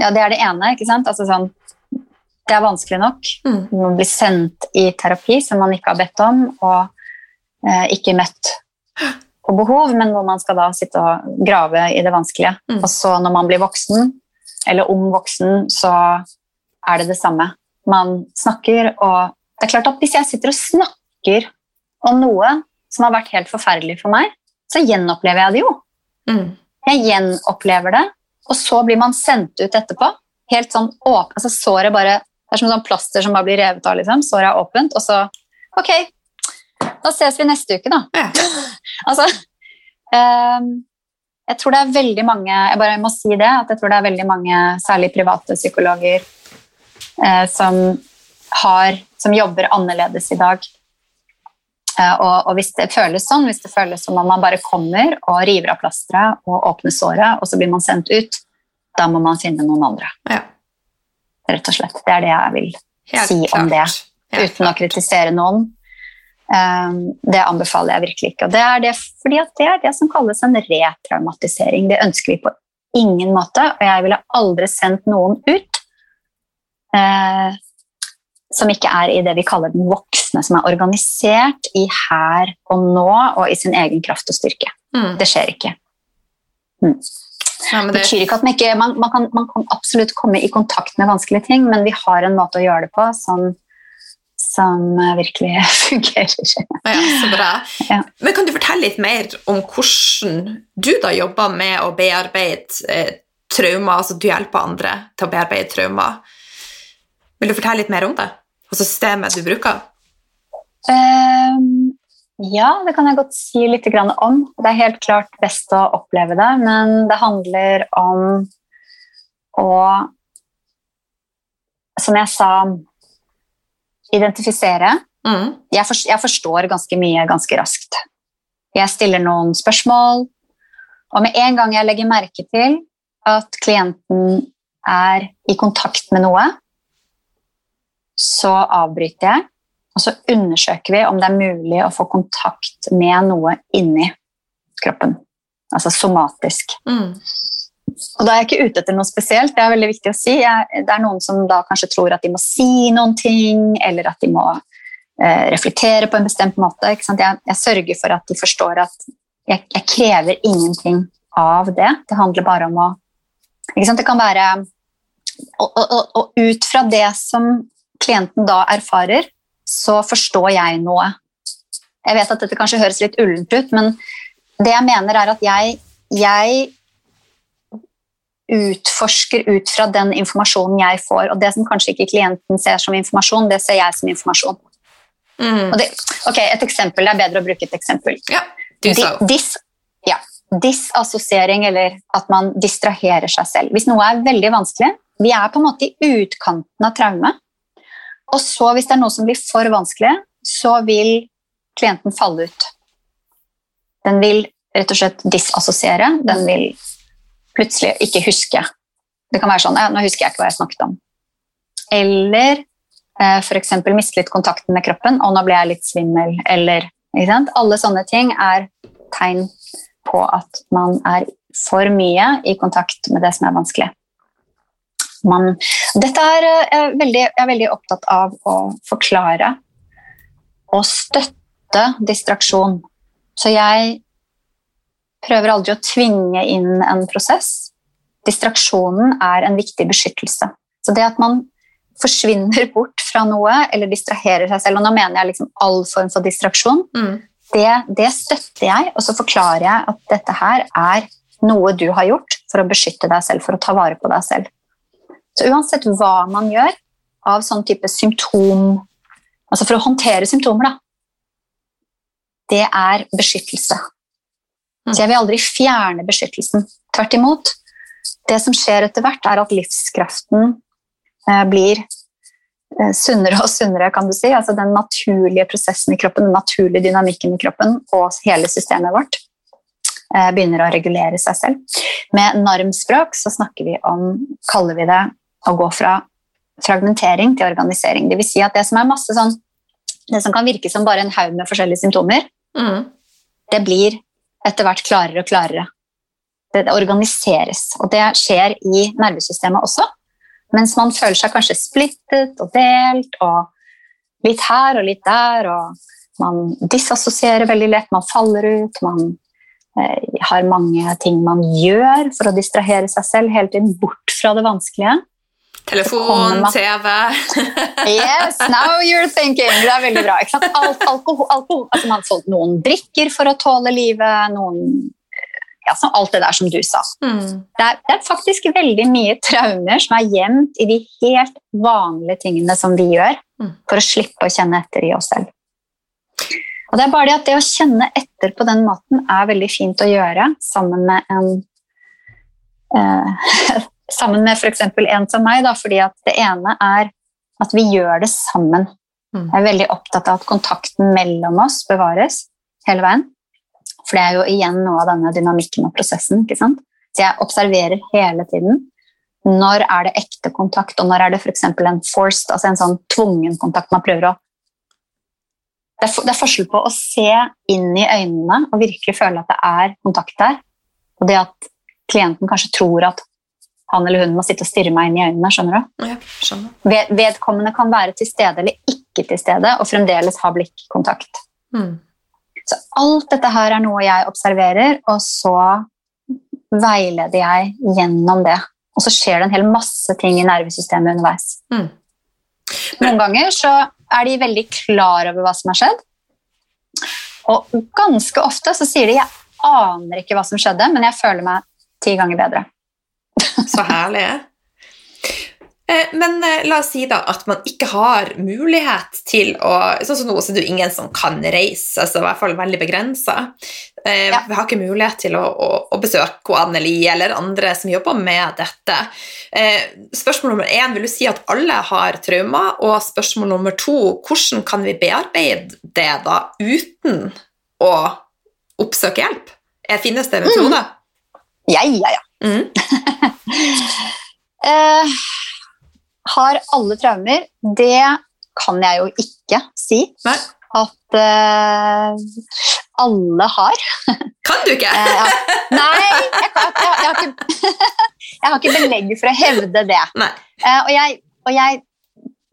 ja, det er det ene. ikke sant? Altså sånn, det er vanskelig nok. Mm. Man blir sendt i terapi som man ikke har bedt om, og eh, ikke møtt på behov, men hvor man skal da sitte og grave i det vanskelige. Mm. Og så når man blir voksen, eller ung voksen, så er det det samme. Man snakker, og det er klart at hvis jeg sitter og snakker om noe som har vært helt forferdelig for meg, så gjenopplever jeg det jo. Mm. Jeg gjenopplever det, og så blir man sendt ut etterpå. Helt sånn åpen, altså såret bare, Det er som sånn plaster som bare blir revet av. liksom. Såret er åpent, og så Ok, da ses vi neste uke, da. Ja. [laughs] altså um, Jeg tror det er veldig mange Jeg bare må si det, at jeg tror det er veldig mange, særlig private psykologer, eh, som har Som jobber annerledes i dag. Eh, og, og, hvis det føles sånn, hvis det føles som om man bare kommer og river av plasteret og åpner såret, og så blir man sendt ut, da må man finne noen andre. Ja. Rett og slett. Det er det jeg vil Helt si klart. om det, Helt uten klart. å kritisere noen. Um, det anbefaler jeg virkelig ikke. Og det er det fordi det er det som kalles en retraumatisering. Det ønsker vi på ingen måte, og jeg ville aldri sendt noen ut eh, som ikke er i det vi kaller den voksne, som er organisert i her og nå og i sin egen kraft og styrke. Mm. Det skjer ikke. Mm. Ja, det... betyr ikke at man, ikke, man, man, kan, man, kan, absolutt komme i kontakt med vanskelige ting, men vi har en måte å gjøre det på som, som virkelig [laughs] fungerer. Ja, så bra. Ja. Men Kan du fortelle litt mer om hvordan du da jobber med å bearbeide eh, traumer, altså du hjelper andre til å bearbeide traumer? Vil du fortelle litt mer om det? Altså systemet du bruker? Um, ja, det kan jeg godt si litt om. Det er helt klart best å oppleve det, men det handler om å Som jeg sa identifisere. Mm. Jeg, for, jeg, forstår ganske mye ganske raskt. Jeg stiller noen spørsmål, og med en gang jeg legger merke til at klienten er i kontakt med noe, så avbryter jeg, og så undersøker vi om det er mulig å få kontakt med noe inni kroppen. Altså somatisk. Mm. Og da er jeg ikke ute etter noe spesielt. Det er veldig viktig å si. Jeg, det er noen som da kanskje tror at de må si noen ting, eller at de må eh, reflektere på en bestemt måte. Jeg, jeg, sørger for at de forstår at jeg, jeg, krever ingenting av det. Det handler bare om å Det kan være og, og, og, ut fra det som klienten da erfarer, så forstår jeg noe. Jeg vet at dette kanskje høres litt ullent ut, men det jeg mener, er at jeg, jeg utforsker ut fra den informasjonen jeg får. Og det som kanskje ikke klienten ser som informasjon, det ser jeg som informasjon. Mm. Det, ok, Et eksempel. Det er bedre å bruke et eksempel. Ja, du sa Dis, ja, Disassosiering, eller at man distraherer seg selv. Hvis noe er veldig vanskelig Vi er på en måte i utkanten av traume. Og så, hvis det er noe som blir for vanskelig, så vil klienten falle ut. Den vil rett og slett disassosiere. Den vil plutselig ikke huske. Det kan være sånn ja, 'Nå husker jeg ikke hva jeg snakket om'. Eller eh, f.eks. miste litt kontakten med kroppen, og nå ble jeg litt svimmel. Eller, Alle sånne ting er tegn på at man er for mye i kontakt med det som er vanskelig. Man, dette er jeg, er veldig, jeg er veldig opptatt av å forklare og støtte distraksjon. Så jeg prøver aldri å tvinge inn en prosess. Distraksjonen er en viktig beskyttelse. Så det at man forsvinner bort fra noe eller distraherer seg selv, og nå mener jeg liksom all form for distraksjon, mm. det, det, støtter jeg, og så forklarer jeg at dette her er noe du har gjort for å beskytte deg selv, for å ta vare på deg selv. Så uansett hva man gjør av sånn type symptom Altså for å håndtere symptomer, da. Det er beskyttelse. Så jeg vil aldri fjerne beskyttelsen. Tvert imot. Det som skjer etter hvert, er at livskraften eh, blir eh, sunnere og sunnere, kan du si. Altså den naturlige prosessen i kroppen, den naturlige dynamikken i kroppen og hele systemet vårt eh, begynner å regulere seg selv. Med narmspråk så snakker vi om, kaller vi det å gå fra fragmentering til organisering. Det vil si at det som er masse sånn Det som kan virke som bare en haug med forskjellige symptomer, mm. det blir etter hvert klarere og klarere. Det, organiseres. Og det skjer i nervesystemet også. Mens man føler seg kanskje splittet og delt og litt her og litt der. og Man disassosierer veldig lett, man faller ut. Man eh, har mange ting man gjør for å distrahere seg selv hele tiden bort fra det vanskelige. Telefon, TV [laughs] Yes, now you're thinking! Det er veldig bra. Alt, alkohol, alkohol. Altså, man, folk, noen drikker for å tåle livet, noen ja, Alt det der som du sa. Mm. Det, er, det, er, faktisk veldig mye traumer som er gjemt i de helt vanlige tingene som vi gjør, mm. for å slippe å kjenne etter i oss selv. Og Det er bare det at det å kjenne etter på den måten er veldig fint å gjøre sammen med en eh, [laughs] sammen med f.eks. en som meg, da, fordi at det ene er at vi gjør det sammen. Mm. Jeg er veldig opptatt av at kontakten mellom oss bevares hele veien. For det er jo igjen noe av denne dynamikken og prosessen. ikke sant? Så jeg observerer hele tiden. Når er det ekte kontakt, og når er det f.eks. en forced, altså en sånn tvungen kontakt man prøver å det er, det er, forskjell på å se inn i øynene og virkelig føle at det er kontakt der, og det at klienten kanskje tror at han eller hun må sitte og stirre meg inn i øynene. skjønner du? Ja, skjønner. vedkommende kan være til stede eller ikke til stede og fremdeles ha blikkontakt. Mm. Så alt dette her er noe jeg observerer, og så veileder jeg gjennom det. Og så skjer det en hel masse ting i nervesystemet underveis. Mm. Noen ganger så er de veldig klar over hva som har skjedd. Og ganske ofte så sier de 'jeg aner ikke hva som skjedde, men jeg føler meg ti ganger bedre'. [laughs] Så herlig. Eh, men eh, la oss si da at man ikke har mulighet til å Sånn som nå, så er det jo ingen som kan reise, altså i hvert fall veldig begrensa. Eh, Ja. Vi har ikke mulighet til å, å, å besøke Anneli eller andre som jobber med dette. Spørsmål nummer én, vil du si at alle har traumer? Og spørsmål nummer to, hvordan kan vi bearbeide det da uten å oppsøke hjelp? Finnes det metoder? Ja, ja, ja. Mm. Eh, har alle traumer? Det kan jeg jo ikke si Nei. at eh, alle har. Kan du ikke? Eh, ja. Nei, jeg, kan- jeg, jeg, har ikke, [laughs] jeg har ikke belegg for å hevde det. Eh, og, jeg, og jeg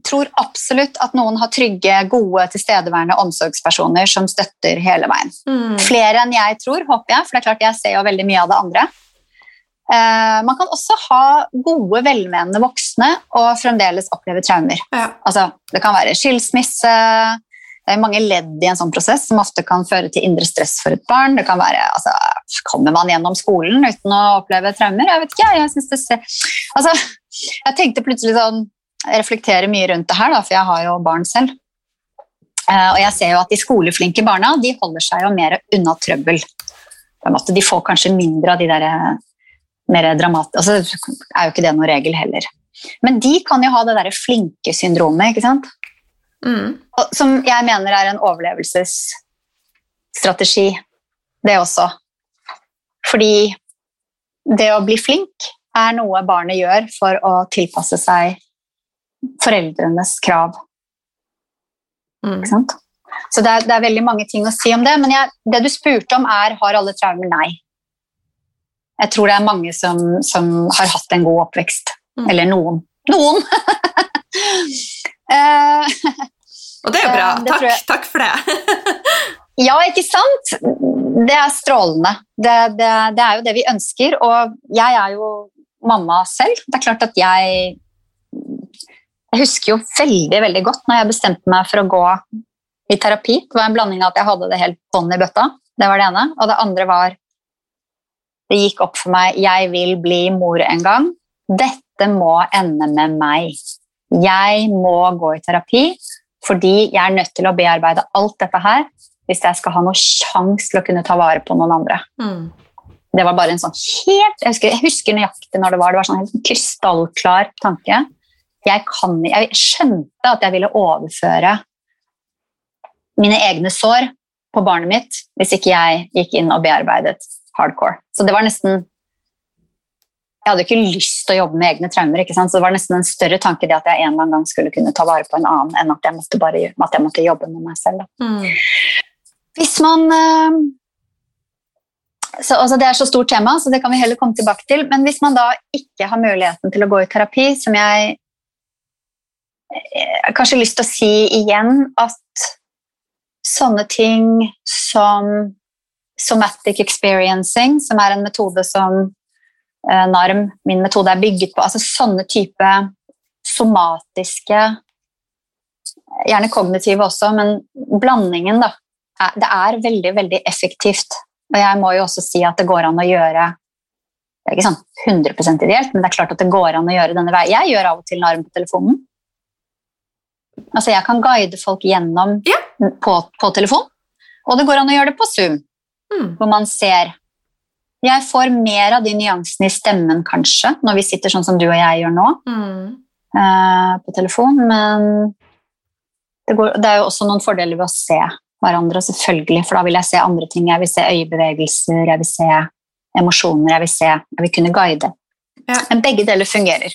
tror absolutt at noen har trygge, gode, tilstedeværende omsorgspersoner som støtter hele veien. Mm. Flere enn jeg tror, håper jeg, for det er klart jeg ser jo veldig mye av det andre. Eh, man kan også ha gode, velmenende voksne og fremdeles oppleve traumer. Ja. Altså, det kan være skilsmisse, det er mange ledd i en sånn prosess som ofte kan føre til indre stress for et barn. Det kan være, altså, Kommer man gjennom skolen uten å oppleve traumer? Jeg vet ikke, jeg synes det ser... Altså, jeg tenkte plutselig sånn, jeg reflekterer mye rundt det her, da, for jeg har jo barn selv. Eh, og jeg ser jo at de skoleflinke barna de holder seg jo mer unna trøbbel. De får kanskje mindre av de der eh, mer dramatisk Altså, er jo ikke det noen regel heller. Men de kan jo ha det derre flinke syndromet, ikke sant? Mm. Som jeg mener er en overlevelsesstrategi, det også. Fordi det å bli flink er noe barnet gjør for å tilpasse seg foreldrenes krav. Mm. Ikke sant? Så det er, det er veldig mange ting å si om det, men jeg, det du spurte om er har alle traumer? Nei. Jeg tror det er mange som, som har hatt en god oppvekst. Mm. Eller noen. Noen! uh, [laughs] Og det er jo bra. Uh, Takk, takk for det. [laughs] Ja, ikke sant? Det er strålende. Det, det, det er jo det vi ønsker. Og jeg er jo mamma selv. Det er klart at jeg Jeg husker jo veldig veldig godt når jeg bestemte meg for å gå i terapi. Det var en blanding av at jeg hadde det helt bånn i bøtta. Det var det ene. Og det andre var Det gikk opp for meg jeg vil bli mor en gang. Dette må ende med meg. Jeg må gå i terapi fordi jeg er nødt til å bearbeide alt dette her hvis jeg skal ha noen sjanse til å kunne ta vare på noen andre. Mm. Det var bare en sånn helt Jeg husker, jeg husker nøyaktig når det var. Det var sånn helt krystallklar tanke. Jeg, kan, jeg skjønte at jeg ville overføre mine egne sår på barnet mitt hvis ikke jeg gikk inn og bearbeidet hardcore. Så det var nesten Jeg hadde ikke lyst til å jobbe med egne traumer, ikke sant? så det var nesten en større tanke det at jeg en eller annen gang skulle kunne ta vare på en annen, enn at jeg måtte, bare, at jeg måtte jobbe med meg selv. Mm. Hvis man eh, så, altså Det er så stort tema, så det kan vi heller komme tilbake til. Men hvis man da ikke har muligheten til å gå i terapi, som jeg eh, kanskje har lyst til å si igjen at sånne ting som somatic experiencing, som er en metode som eh, NARM, min metode, er bygget på, altså sånne type somatiske Gjerne kognitive også, men blandingen, da, det er veldig, veldig effektivt. Og jeg må jo også si at det går an å gjøre Det er ikke sånn 100% ideelt, men det er klart at det går an å gjøre denne veien. Jeg gjør av og til narm på telefonen. Altså, jeg kan guide folk gjennom Ja. på, på telefon, og det går an å gjøre det på Zoom, Mm. hvor man ser Jeg får mer av de nyansene i stemmen, kanskje, når vi sitter sånn som du og jeg gjør nå Mm. uh, på telefon, men det, går, det er jo også noen fordeler ved å se hverandre, selvfølgelig, for da vil jeg se andre ting. Jeg vil se øyebevegelser, jeg vil se emosjoner, jeg vil se Jeg vil kunne guide. Ja. Men begge deler fungerer.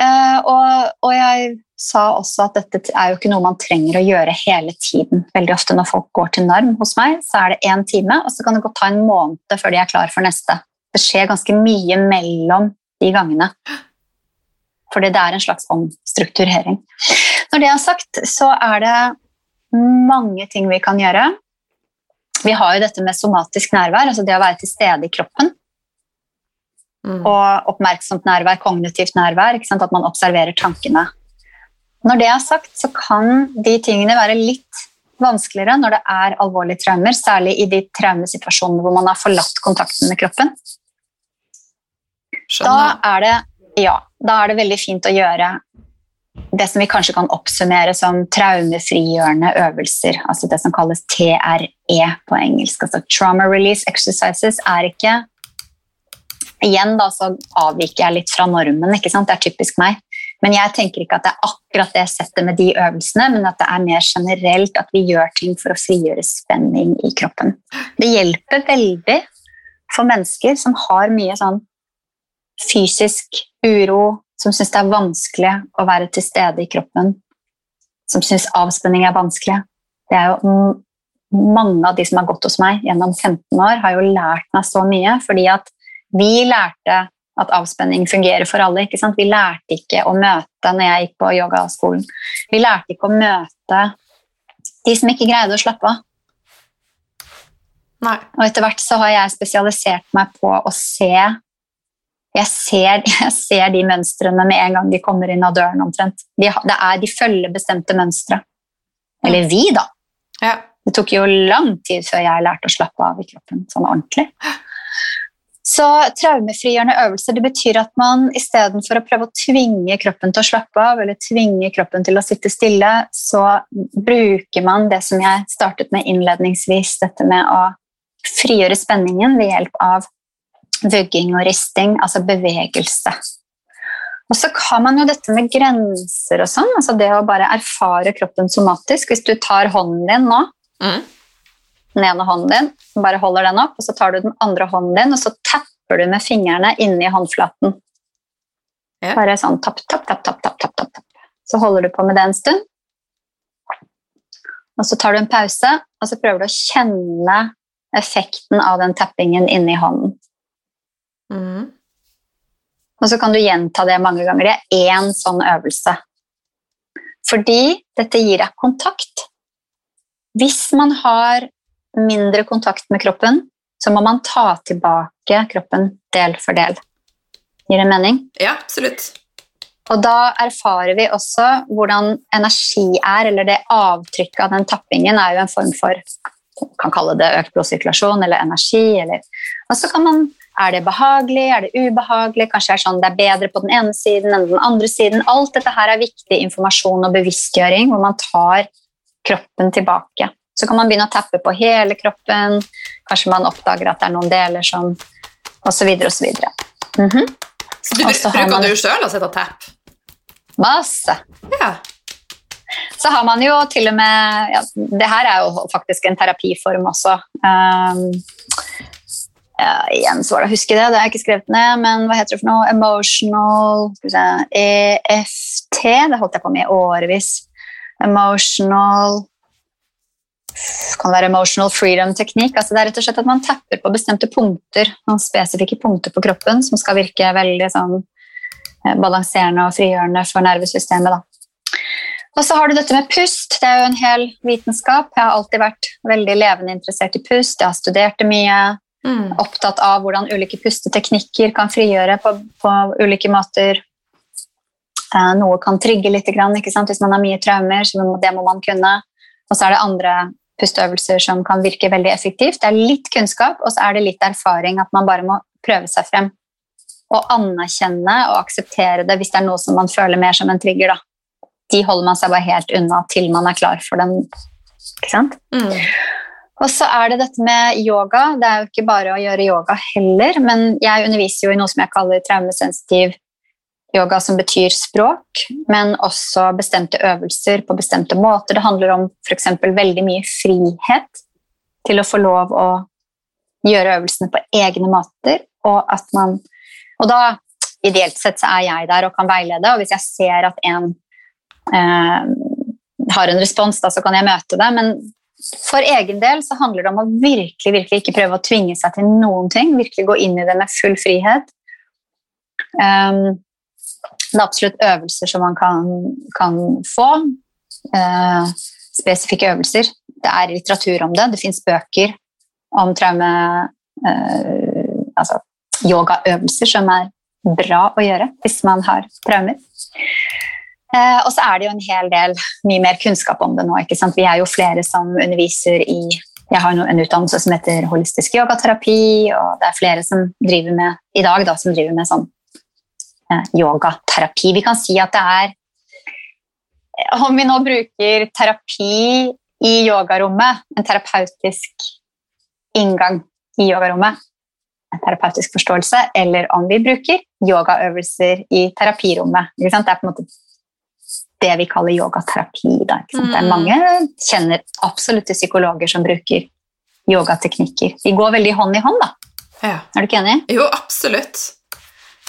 Uh, og, og jeg sa også at dette er jo ikke noe man trenger å gjøre hele tiden. Veldig ofte når folk går til NARM hos meg, så er det én time, og så kan det godt ta en måned før de er klar for neste. Det skjer ganske mye mellom de gangene. Fordi det er en slags omstrukturering. Når det er sagt, så er det mange ting vi kan gjøre. Vi har jo dette med somatisk nærvær, altså det å være til stede i kroppen. Mm. Og oppmerksomt nærvær, kognitivt nærvær, at man observerer tankene. Når det er sagt, så kan de tingene være litt vanskeligere når det er alvorlige traumer, særlig i de traumesituasjonene hvor man har forlatt kontakten med kroppen. Da er det, ja, da er det veldig fint å gjøre det som vi kanskje kan oppsummere som traumefrigjørende øvelser. Altså det som kalles TRE på engelsk. Altså trauma release exercises er ikke Igjen da, så avviker jeg litt fra normen. ikke sant? Det er typisk meg. Men jeg tenker ikke at det er akkurat det settet med de øvelsene, men at det er mer generelt at vi gjør ting for å frigjøre spenning i kroppen. Det hjelper veldig for mennesker som har mye sånn fysisk uro, som syns det er vanskelig å være til stede i kroppen, som syns avspenning er vanskelig. Det er jo Mange av de som har gått hos meg gjennom 15 år, har jo lært meg så mye, fordi at vi lærte at avspenning fungerer for alle. ikke sant? Vi lærte ikke å møte når jeg gikk på yogaskolen. Vi lærte ikke å møte de som ikke greide å slappe av. Nei. Og etter hvert så har jeg spesialisert meg på å se jeg ser, [laughs] jeg ser, de mønstrene med en gang de kommer inn av døren. omtrent. De, det er, de følger bestemte mønstre. Eller vi, da. Ja. Det tok jo lang tid før jeg lærte å slappe av i kroppen sånn ordentlig. [gasps] Så traumefrigjørende øvelser det betyr at man istedenfor å prøve å tvinge kroppen til å slappe av eller tvinge kroppen til å sitte stille, så bruker man det som jeg startet med innledningsvis, dette med å frigjøre spenningen ved hjelp av vugging og risting, altså bevegelse. Og så har man jo dette med grenser og sånn, altså det å bare erfare kroppen somatisk. Hvis du tar hånden din nå, mm. Den ene hånden din, bare holder den opp, og så tar du den andre hånden din, og så tapper du med fingrene inni håndflaten. Ja. Bare sånn tapp, tapp, tapp, tapp, tapp, tapp, tapp. Så holder du på med det en stund. Og så tar du en pause, og så prøver du å kjenne effekten av den tappingen inni hånden. Mm. Og så kan du gjenta det mange ganger. Det er én sånn øvelse. Fordi dette gir deg kontakt. Hvis man har mindre kontakt med kroppen, så må man ta tilbake kroppen del for del. Gir det mening? Ja, absolutt. Og da erfarer vi også hvordan energi er, eller det avtrykket av den tappingen er jo en form for kan kalle det økt blodsirkulasjon eller energi. Eller, og så kan man er det behagelig, er det ubehagelig? Kanskje det er sånn det er bedre på den ene siden enn den andre siden. Alt dette her er viktig informasjon og bevisstgjøring hvor man tar kroppen tilbake. Så kan man begynne å tappe på hele kroppen. Kanskje man oppdager at det er noen deler som osv. osv. Mm -hmm. Så du bruker man, du sjøl å sette og tappe? Masse. Ja. Så har man jo til og med ja, Det her er jo faktisk en terapiform også. Um, ja, igjen så var det å huske det, det har jeg ikke skrevet ned, men hva heter det for noe? Emotional EFT, det holdt jeg på med i årevis. Emotional kan være emotional freedom-teknikk. altså Det er rett og slett at man tapper på bestemte punkter, noen spesifikke punkter på kroppen som skal virke veldig sånn eh, balanserende og frigjørende for nervesystemet. da. Og så har du dette med pust. Det er jo en hel vitenskap. Jeg har alltid vært veldig levende interessert i pust. Jeg har studert det mye. Mm. Opptatt av hvordan ulike pusteteknikker kan frigjøre på, på ulike måter. Eh, noe kan trigge litt hvis man har mye traumer. så Det må man kunne. Og så er det andre pusteøvelser som kan virke veldig effektivt. Det er litt kunnskap, og så er det litt erfaring. At man bare må prøve seg frem. Og anerkjenne og akseptere det hvis det er noe som man føler mer som en trigger. Da. De holder man seg bare helt unna til man er klar for den. Ikke sant? Mm. Og så er det dette med yoga. Det er jo ikke bare å gjøre yoga heller, men jeg underviser jo i noe som jeg kaller traumesensitiv yoga, som betyr språk, men også bestemte øvelser på bestemte måter. Det handler om f.eks. veldig mye frihet til å få lov å gjøre øvelsene på egne måter, og at man Og da, ideelt sett, så er jeg der og kan veilede, og hvis jeg ser at en eh, har en respons, da, så kan jeg møte det, men for egen del så handler det om å virkelig, virkelig ikke prøve å tvinge seg til noen ting. Virkelig gå inn i det med full frihet. Um, det er absolutt øvelser som man kan, kan få. Eh, spesifikke øvelser. Det er litteratur om det. Det fins bøker om traume eh, Altså yogaøvelser som er bra å gjøre hvis man har traumer. Eh, og så er det jo en hel del mye mer kunnskap om det nå. ikke sant? Vi er jo flere som underviser i Jeg har en utdannelse som heter holistisk yogaterapi, og det er flere som driver med i dag da, som driver med sånn yogaterapi. Vi kan si at det er Om vi nå bruker terapi i yogarommet, en terapeutisk inngang i yogarommet, en terapeutisk forståelse, eller om vi bruker yogaøvelser i terapirommet. Det er på en måte det vi kaller yogaterapi. Da, mm. Det er mange kjenner absolutte psykologer som bruker yogateknikker. De går veldig hånd i hånd, da. Ja. Er du ikke enig? Jo, absolutt.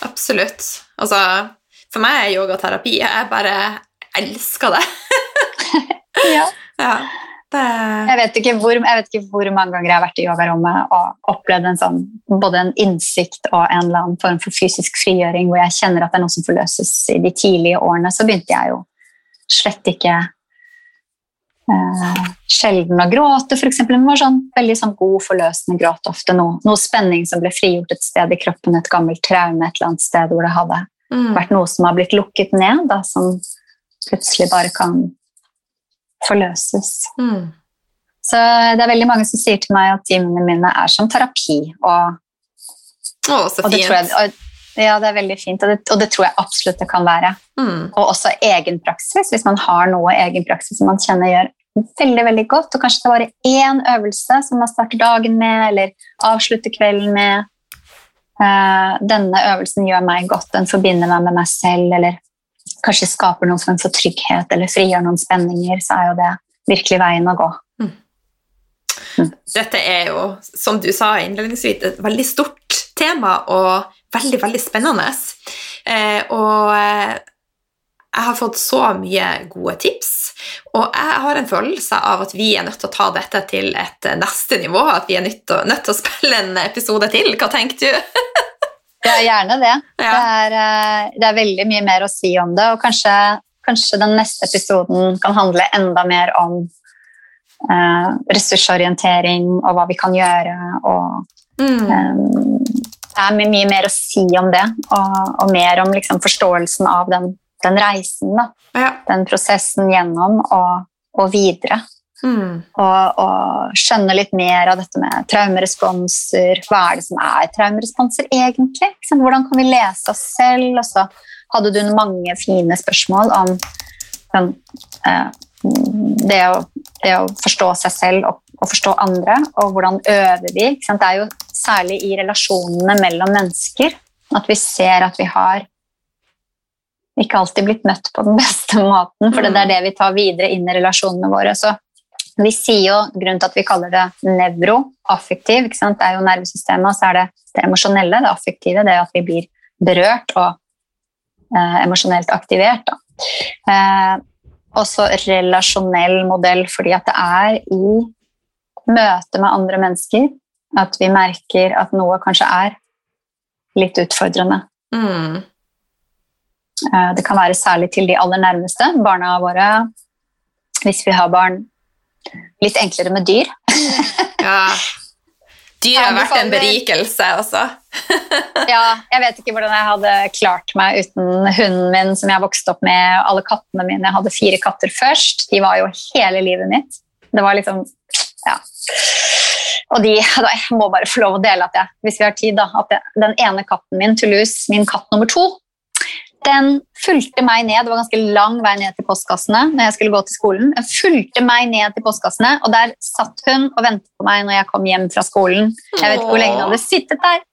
Absolutt. Altså, for meg er yogaterapi Jeg bare elsker det. [laughs] ja. ja. Jeg vet, hvor, jeg vet, ikke hvor, mange ganger jeg har vært i yogarommet og opplevd en sånn, både en innsikt og en eller annen form for fysisk frigjøring hvor jeg kjenner at det er noe som forløses. I de tidlige årene så begynte jeg jo slett ikke eh, sjelden å gråte, f.eks. Men var sånn, veldig sånn god, forløsende gråt ofte. Noe, noe, spenning som ble frigjort et sted i kroppen, et gammelt traume et eller annet sted hvor det hadde mm. vært noe som har blitt lukket ned, da, som plutselig bare kan forløses. Mm. Så det er veldig mange som sier til meg at timene mine er som terapi. Og, Å, så fint. Jeg, og, ja, det er veldig fint, og det, og det tror jeg absolutt det kan være. Mm. Og også egen praksis, hvis man har noe egen praksis som man kjenner gjør veldig veldig godt, og kanskje det bare én øvelse som man starter dagen med, eller avslutter kvelden med. Uh, denne øvelsen gjør meg godt, den forbinder meg med meg selv, eller kanskje skaper noen form for trygghet, eller frigjør noen spenninger, så er jo det virkelig veien å gå. Mm. Mm. Dette er jo, som du sa innledningsvis, et veldig stort tema og veldig, veldig spennende. Eh, og eh, jeg har fått så mye gode tips, og jeg har en følelse av at vi er nødt til å ta dette til et neste nivå. At vi er nødt til, nødt til å spille en episode til. Hva tenker du? [laughs] ja, gjerne det. Ja. Det, er, eh, det, er, veldig mye mer å si om det, og kanskje, kanskje den neste episoden kan handle enda mer om eh, ressursorientering og hva vi kan gjøre, og mm. eh, det er mye mer å si om det, og, og mer om liksom, forståelsen av den, den reisen. Ja. Den prosessen gjennom og, og videre. Mm. Og, og, skjønne litt mer av dette med traumeresponser. Hva er det som er traumeresponser egentlig? Hvordan kan vi lese oss selv? Og så hadde du mange fine spørsmål om den, eh, det, å, det, å, forstå seg selv og, og, forstå andre, og hvordan øver vi? Det er jo særlig i relasjonene mellom mennesker. At vi ser at vi har ikke alltid blitt møtt på den [laughs] beste måten, for det er det vi tar videre inn i relasjonene våre. Så vi sier jo, Grunnen til at vi kaller det nevroaffektiv, det er jo nervesystemet, og så er det det emosjonelle, det affektive, det at vi blir berørt og eh, emosjonelt aktivert. Eh, også relasjonell modell, fordi at det er i møte med andre mennesker at vi merker at noe kanskje er litt utfordrende. Mm. Eh, det kan være særlig til de aller nærmeste, barna våre. Hvis vi har barn litt enklere med dyr. [laughs] ja. Dyr har vært en berikelse, også. [laughs] ja, jeg vet ikke hvordan jeg hadde klart meg uten hunden min som jeg vokste opp med, og alle kattene mine. Jeg hadde fire katter først. De var jo hele livet mitt. Det var liksom Ja. Og de, [laughs] jeg må bare få lov å dele at jeg, hvis vi har tid, da, at jeg, den ene katten min, Toulouse, min katt nummer to, den fulgte meg ned. Det var ganske lang vei ned til postkassene når jeg skulle gå til skolen. Den fulgte meg ned til postkassene, og der satt hun og ventet på meg når jeg kom hjem fra skolen. Jeg vet ikke hvor lenge hun hadde sittet der.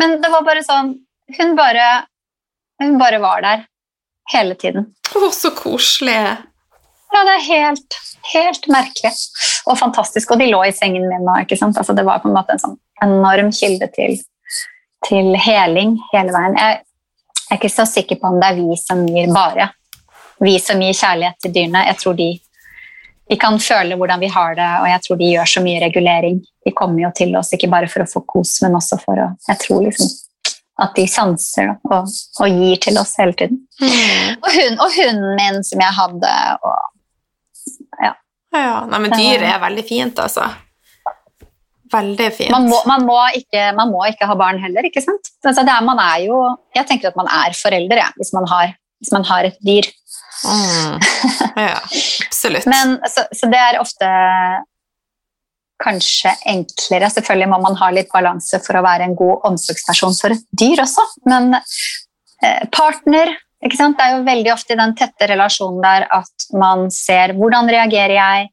Men det var bare sånn Hun bare, hun bare var der hele tiden. Å, så koselig. Ja, det er helt, helt merkelig og fantastisk. Og de lå i sengen min nå. ikke sant? Altså, det var på en måte en sånn enorm kilde til, til heling hele veien. Jeg, jeg, er ikke så sikker på om det er vi som gir bare vi som gir kjærlighet til dyrene. Jeg tror de, de kan føle hvordan vi har det, og jeg tror de gjør så mye regulering. De kommer jo til oss ikke bare for å få kos, men også for å Jeg tror liksom at de sanser og, og, gir til oss hele tiden. Mm. Og, hun, og, hunden min som jeg hadde, og ja. ja nei, men dyr er veldig fint, altså. Veldig fint. Man må, man må, ikke, man må ikke, ha barn heller, ikke sant? Altså, er, man er jo, jeg tenker at man er forelder ja, hvis, man har, hvis man har et dyr. Mm. [laughs] Ja, absolutt. Men, så, så, det er ofte kanskje enklere. Selvfølgelig må man ha litt balanse for å være en god omsorgsperson for et dyr også, men eh, partner. Ikke sant? Det er jo veldig ofte i den tette relasjonen der at man ser hvordan reagerer jeg,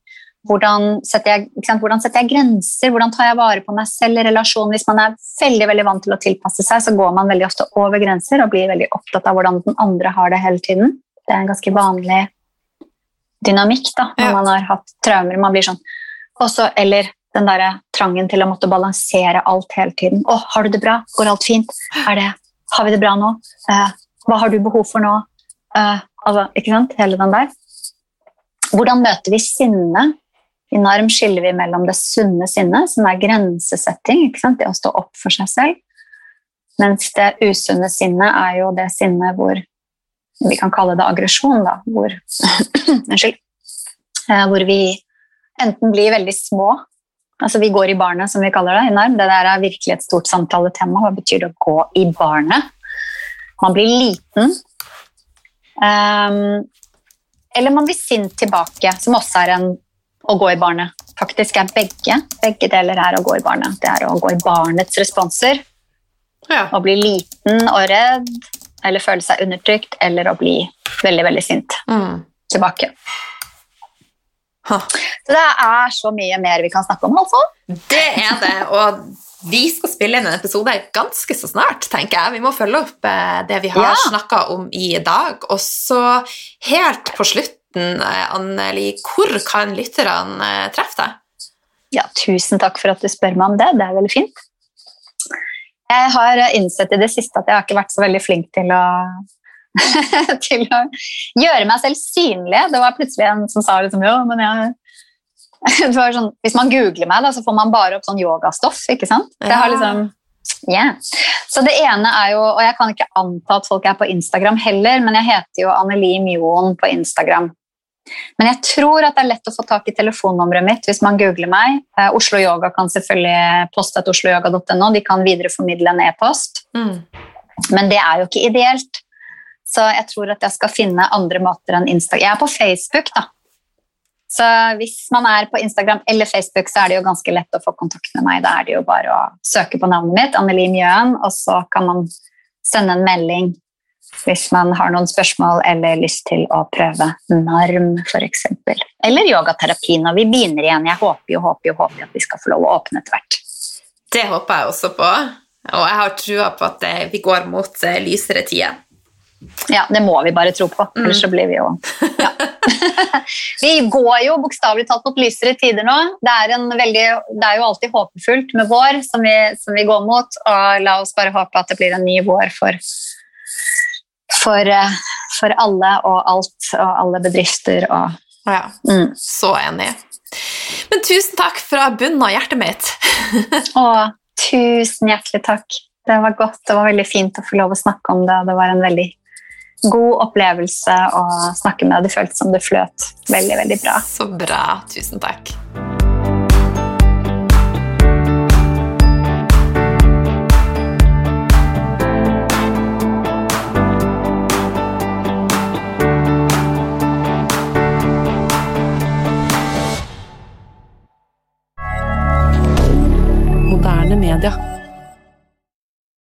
hvordan setter jeg, hvordan setter jeg grenser, hvordan tar jeg vare på meg selv i relasjonen. Hvis man er veldig veldig vant til å tilpasse seg, så går man veldig ofte over grenser og blir veldig opptatt av hvordan den andre har det hele tiden. Det er en ganske vanlig dynamikk da, når Ja. man har hatt traumer. Man blir sånn også, Eller den der trangen til å måtte balansere alt hele tiden. 'Å, har du det bra? Går alt fint? Det, har vi det bra nå? Eh, hva har du behov for nå?' Uh, altså, ikke sant? Hele den der. Hvordan møter vi sinne? I NARM skiller vi mellom det sunne sinnet, som er grensesetting, det å stå opp for seg selv, mens det usunne sinnet er jo det sinnet hvor vi kan kalle det aggresjon, hvor, [clears throat] unnskyld, Eh, hvor vi enten blir veldig små, altså vi går i barnet, som vi kaller det i NARM, det der er virkelig et stort samtaletema, hva betyr det å gå i barnet? Man blir liten, Um, eller man blir sint tilbake, som også er en å gå i barnet. Faktisk er begge, begge deler er å gå i barnet. Det er å gå i barnets responser, Ja. å bli liten og redd, eller føle seg undertrykt, eller å bli veldig, veldig sint Mm. tilbake. Ha. Så det er så mye mer vi kan snakke om, altså. Det er det, og vi skal spille inn en episode ganske så snart, tenker jeg. Vi må følge opp eh, det vi har Ja. snakka om i dag. Og så helt på slutten, eh, Anneli, hvor kan lytterne eh, treffe deg? Ja, tusen takk for at du spør meg om det. Det er veldig fint. Jeg har innsett i det siste at jeg har ikke vært så veldig flink til å, [laughs] til å gjøre meg selv synlig. Det var plutselig en som sa liksom, jo, men jeg [laughs] sånn, Hvis man googler meg, da, så får man bare opp sånn yogastoff. ikke sant? Ja. liksom, yeah. Så det ene er jo, og jeg kan ikke anta at folk er på Instagram heller, men jeg heter jo Anneli Mjoen på Instagram. Men jeg tror at det er lett å få tak i telefonnummeret mitt hvis man googler meg. Eh, Oslo Yoga kan selvfølgelig poste et osloyoga.no. De kan videreformidle en e-post. Mm. Men det er jo ikke ideelt. Så jeg tror at jeg skal finne andre måter enn Instagram. Jeg er på Facebook, da. Så hvis man er på Instagram eller Facebook, så er det jo ganske lett å få kontakt med meg. Da er det jo bare å søke på navnet mitt, Anneli Mjøen, og så kan man sende en melding hvis man har noen spørsmål eller lyst til å prøve NARM, f.eks. Eller yogaterapi når vi begynner igjen. Jeg håper jo, håper jo, håper at vi skal få lov å åpne etter hvert. Det håper jeg også på, og jeg har trua på at vi går mot eh, lysere tider. Ja, det må vi bare tro på, ellers så blir vi jo ja. [laughs] Vi går jo bokstavelig talt mot lysere tider nå. Det er, en veldig, det er jo alltid håpefullt med vår som vi, som vi går mot, og la oss bare håpe at det blir en ny vår for, for, eh, for alle og alt og alle bedrifter og Ja, mm. så enig. Men tusen takk fra bunnen av hjertet mitt. [laughs] Å, tusen hjertelig takk. Det var godt, det var veldig fint å få lov å snakke om det, og det var en veldig god opplevelse å snakke med. Det føltes som det fløt veldig, veldig bra. Så bra. Tusen takk. D'accord.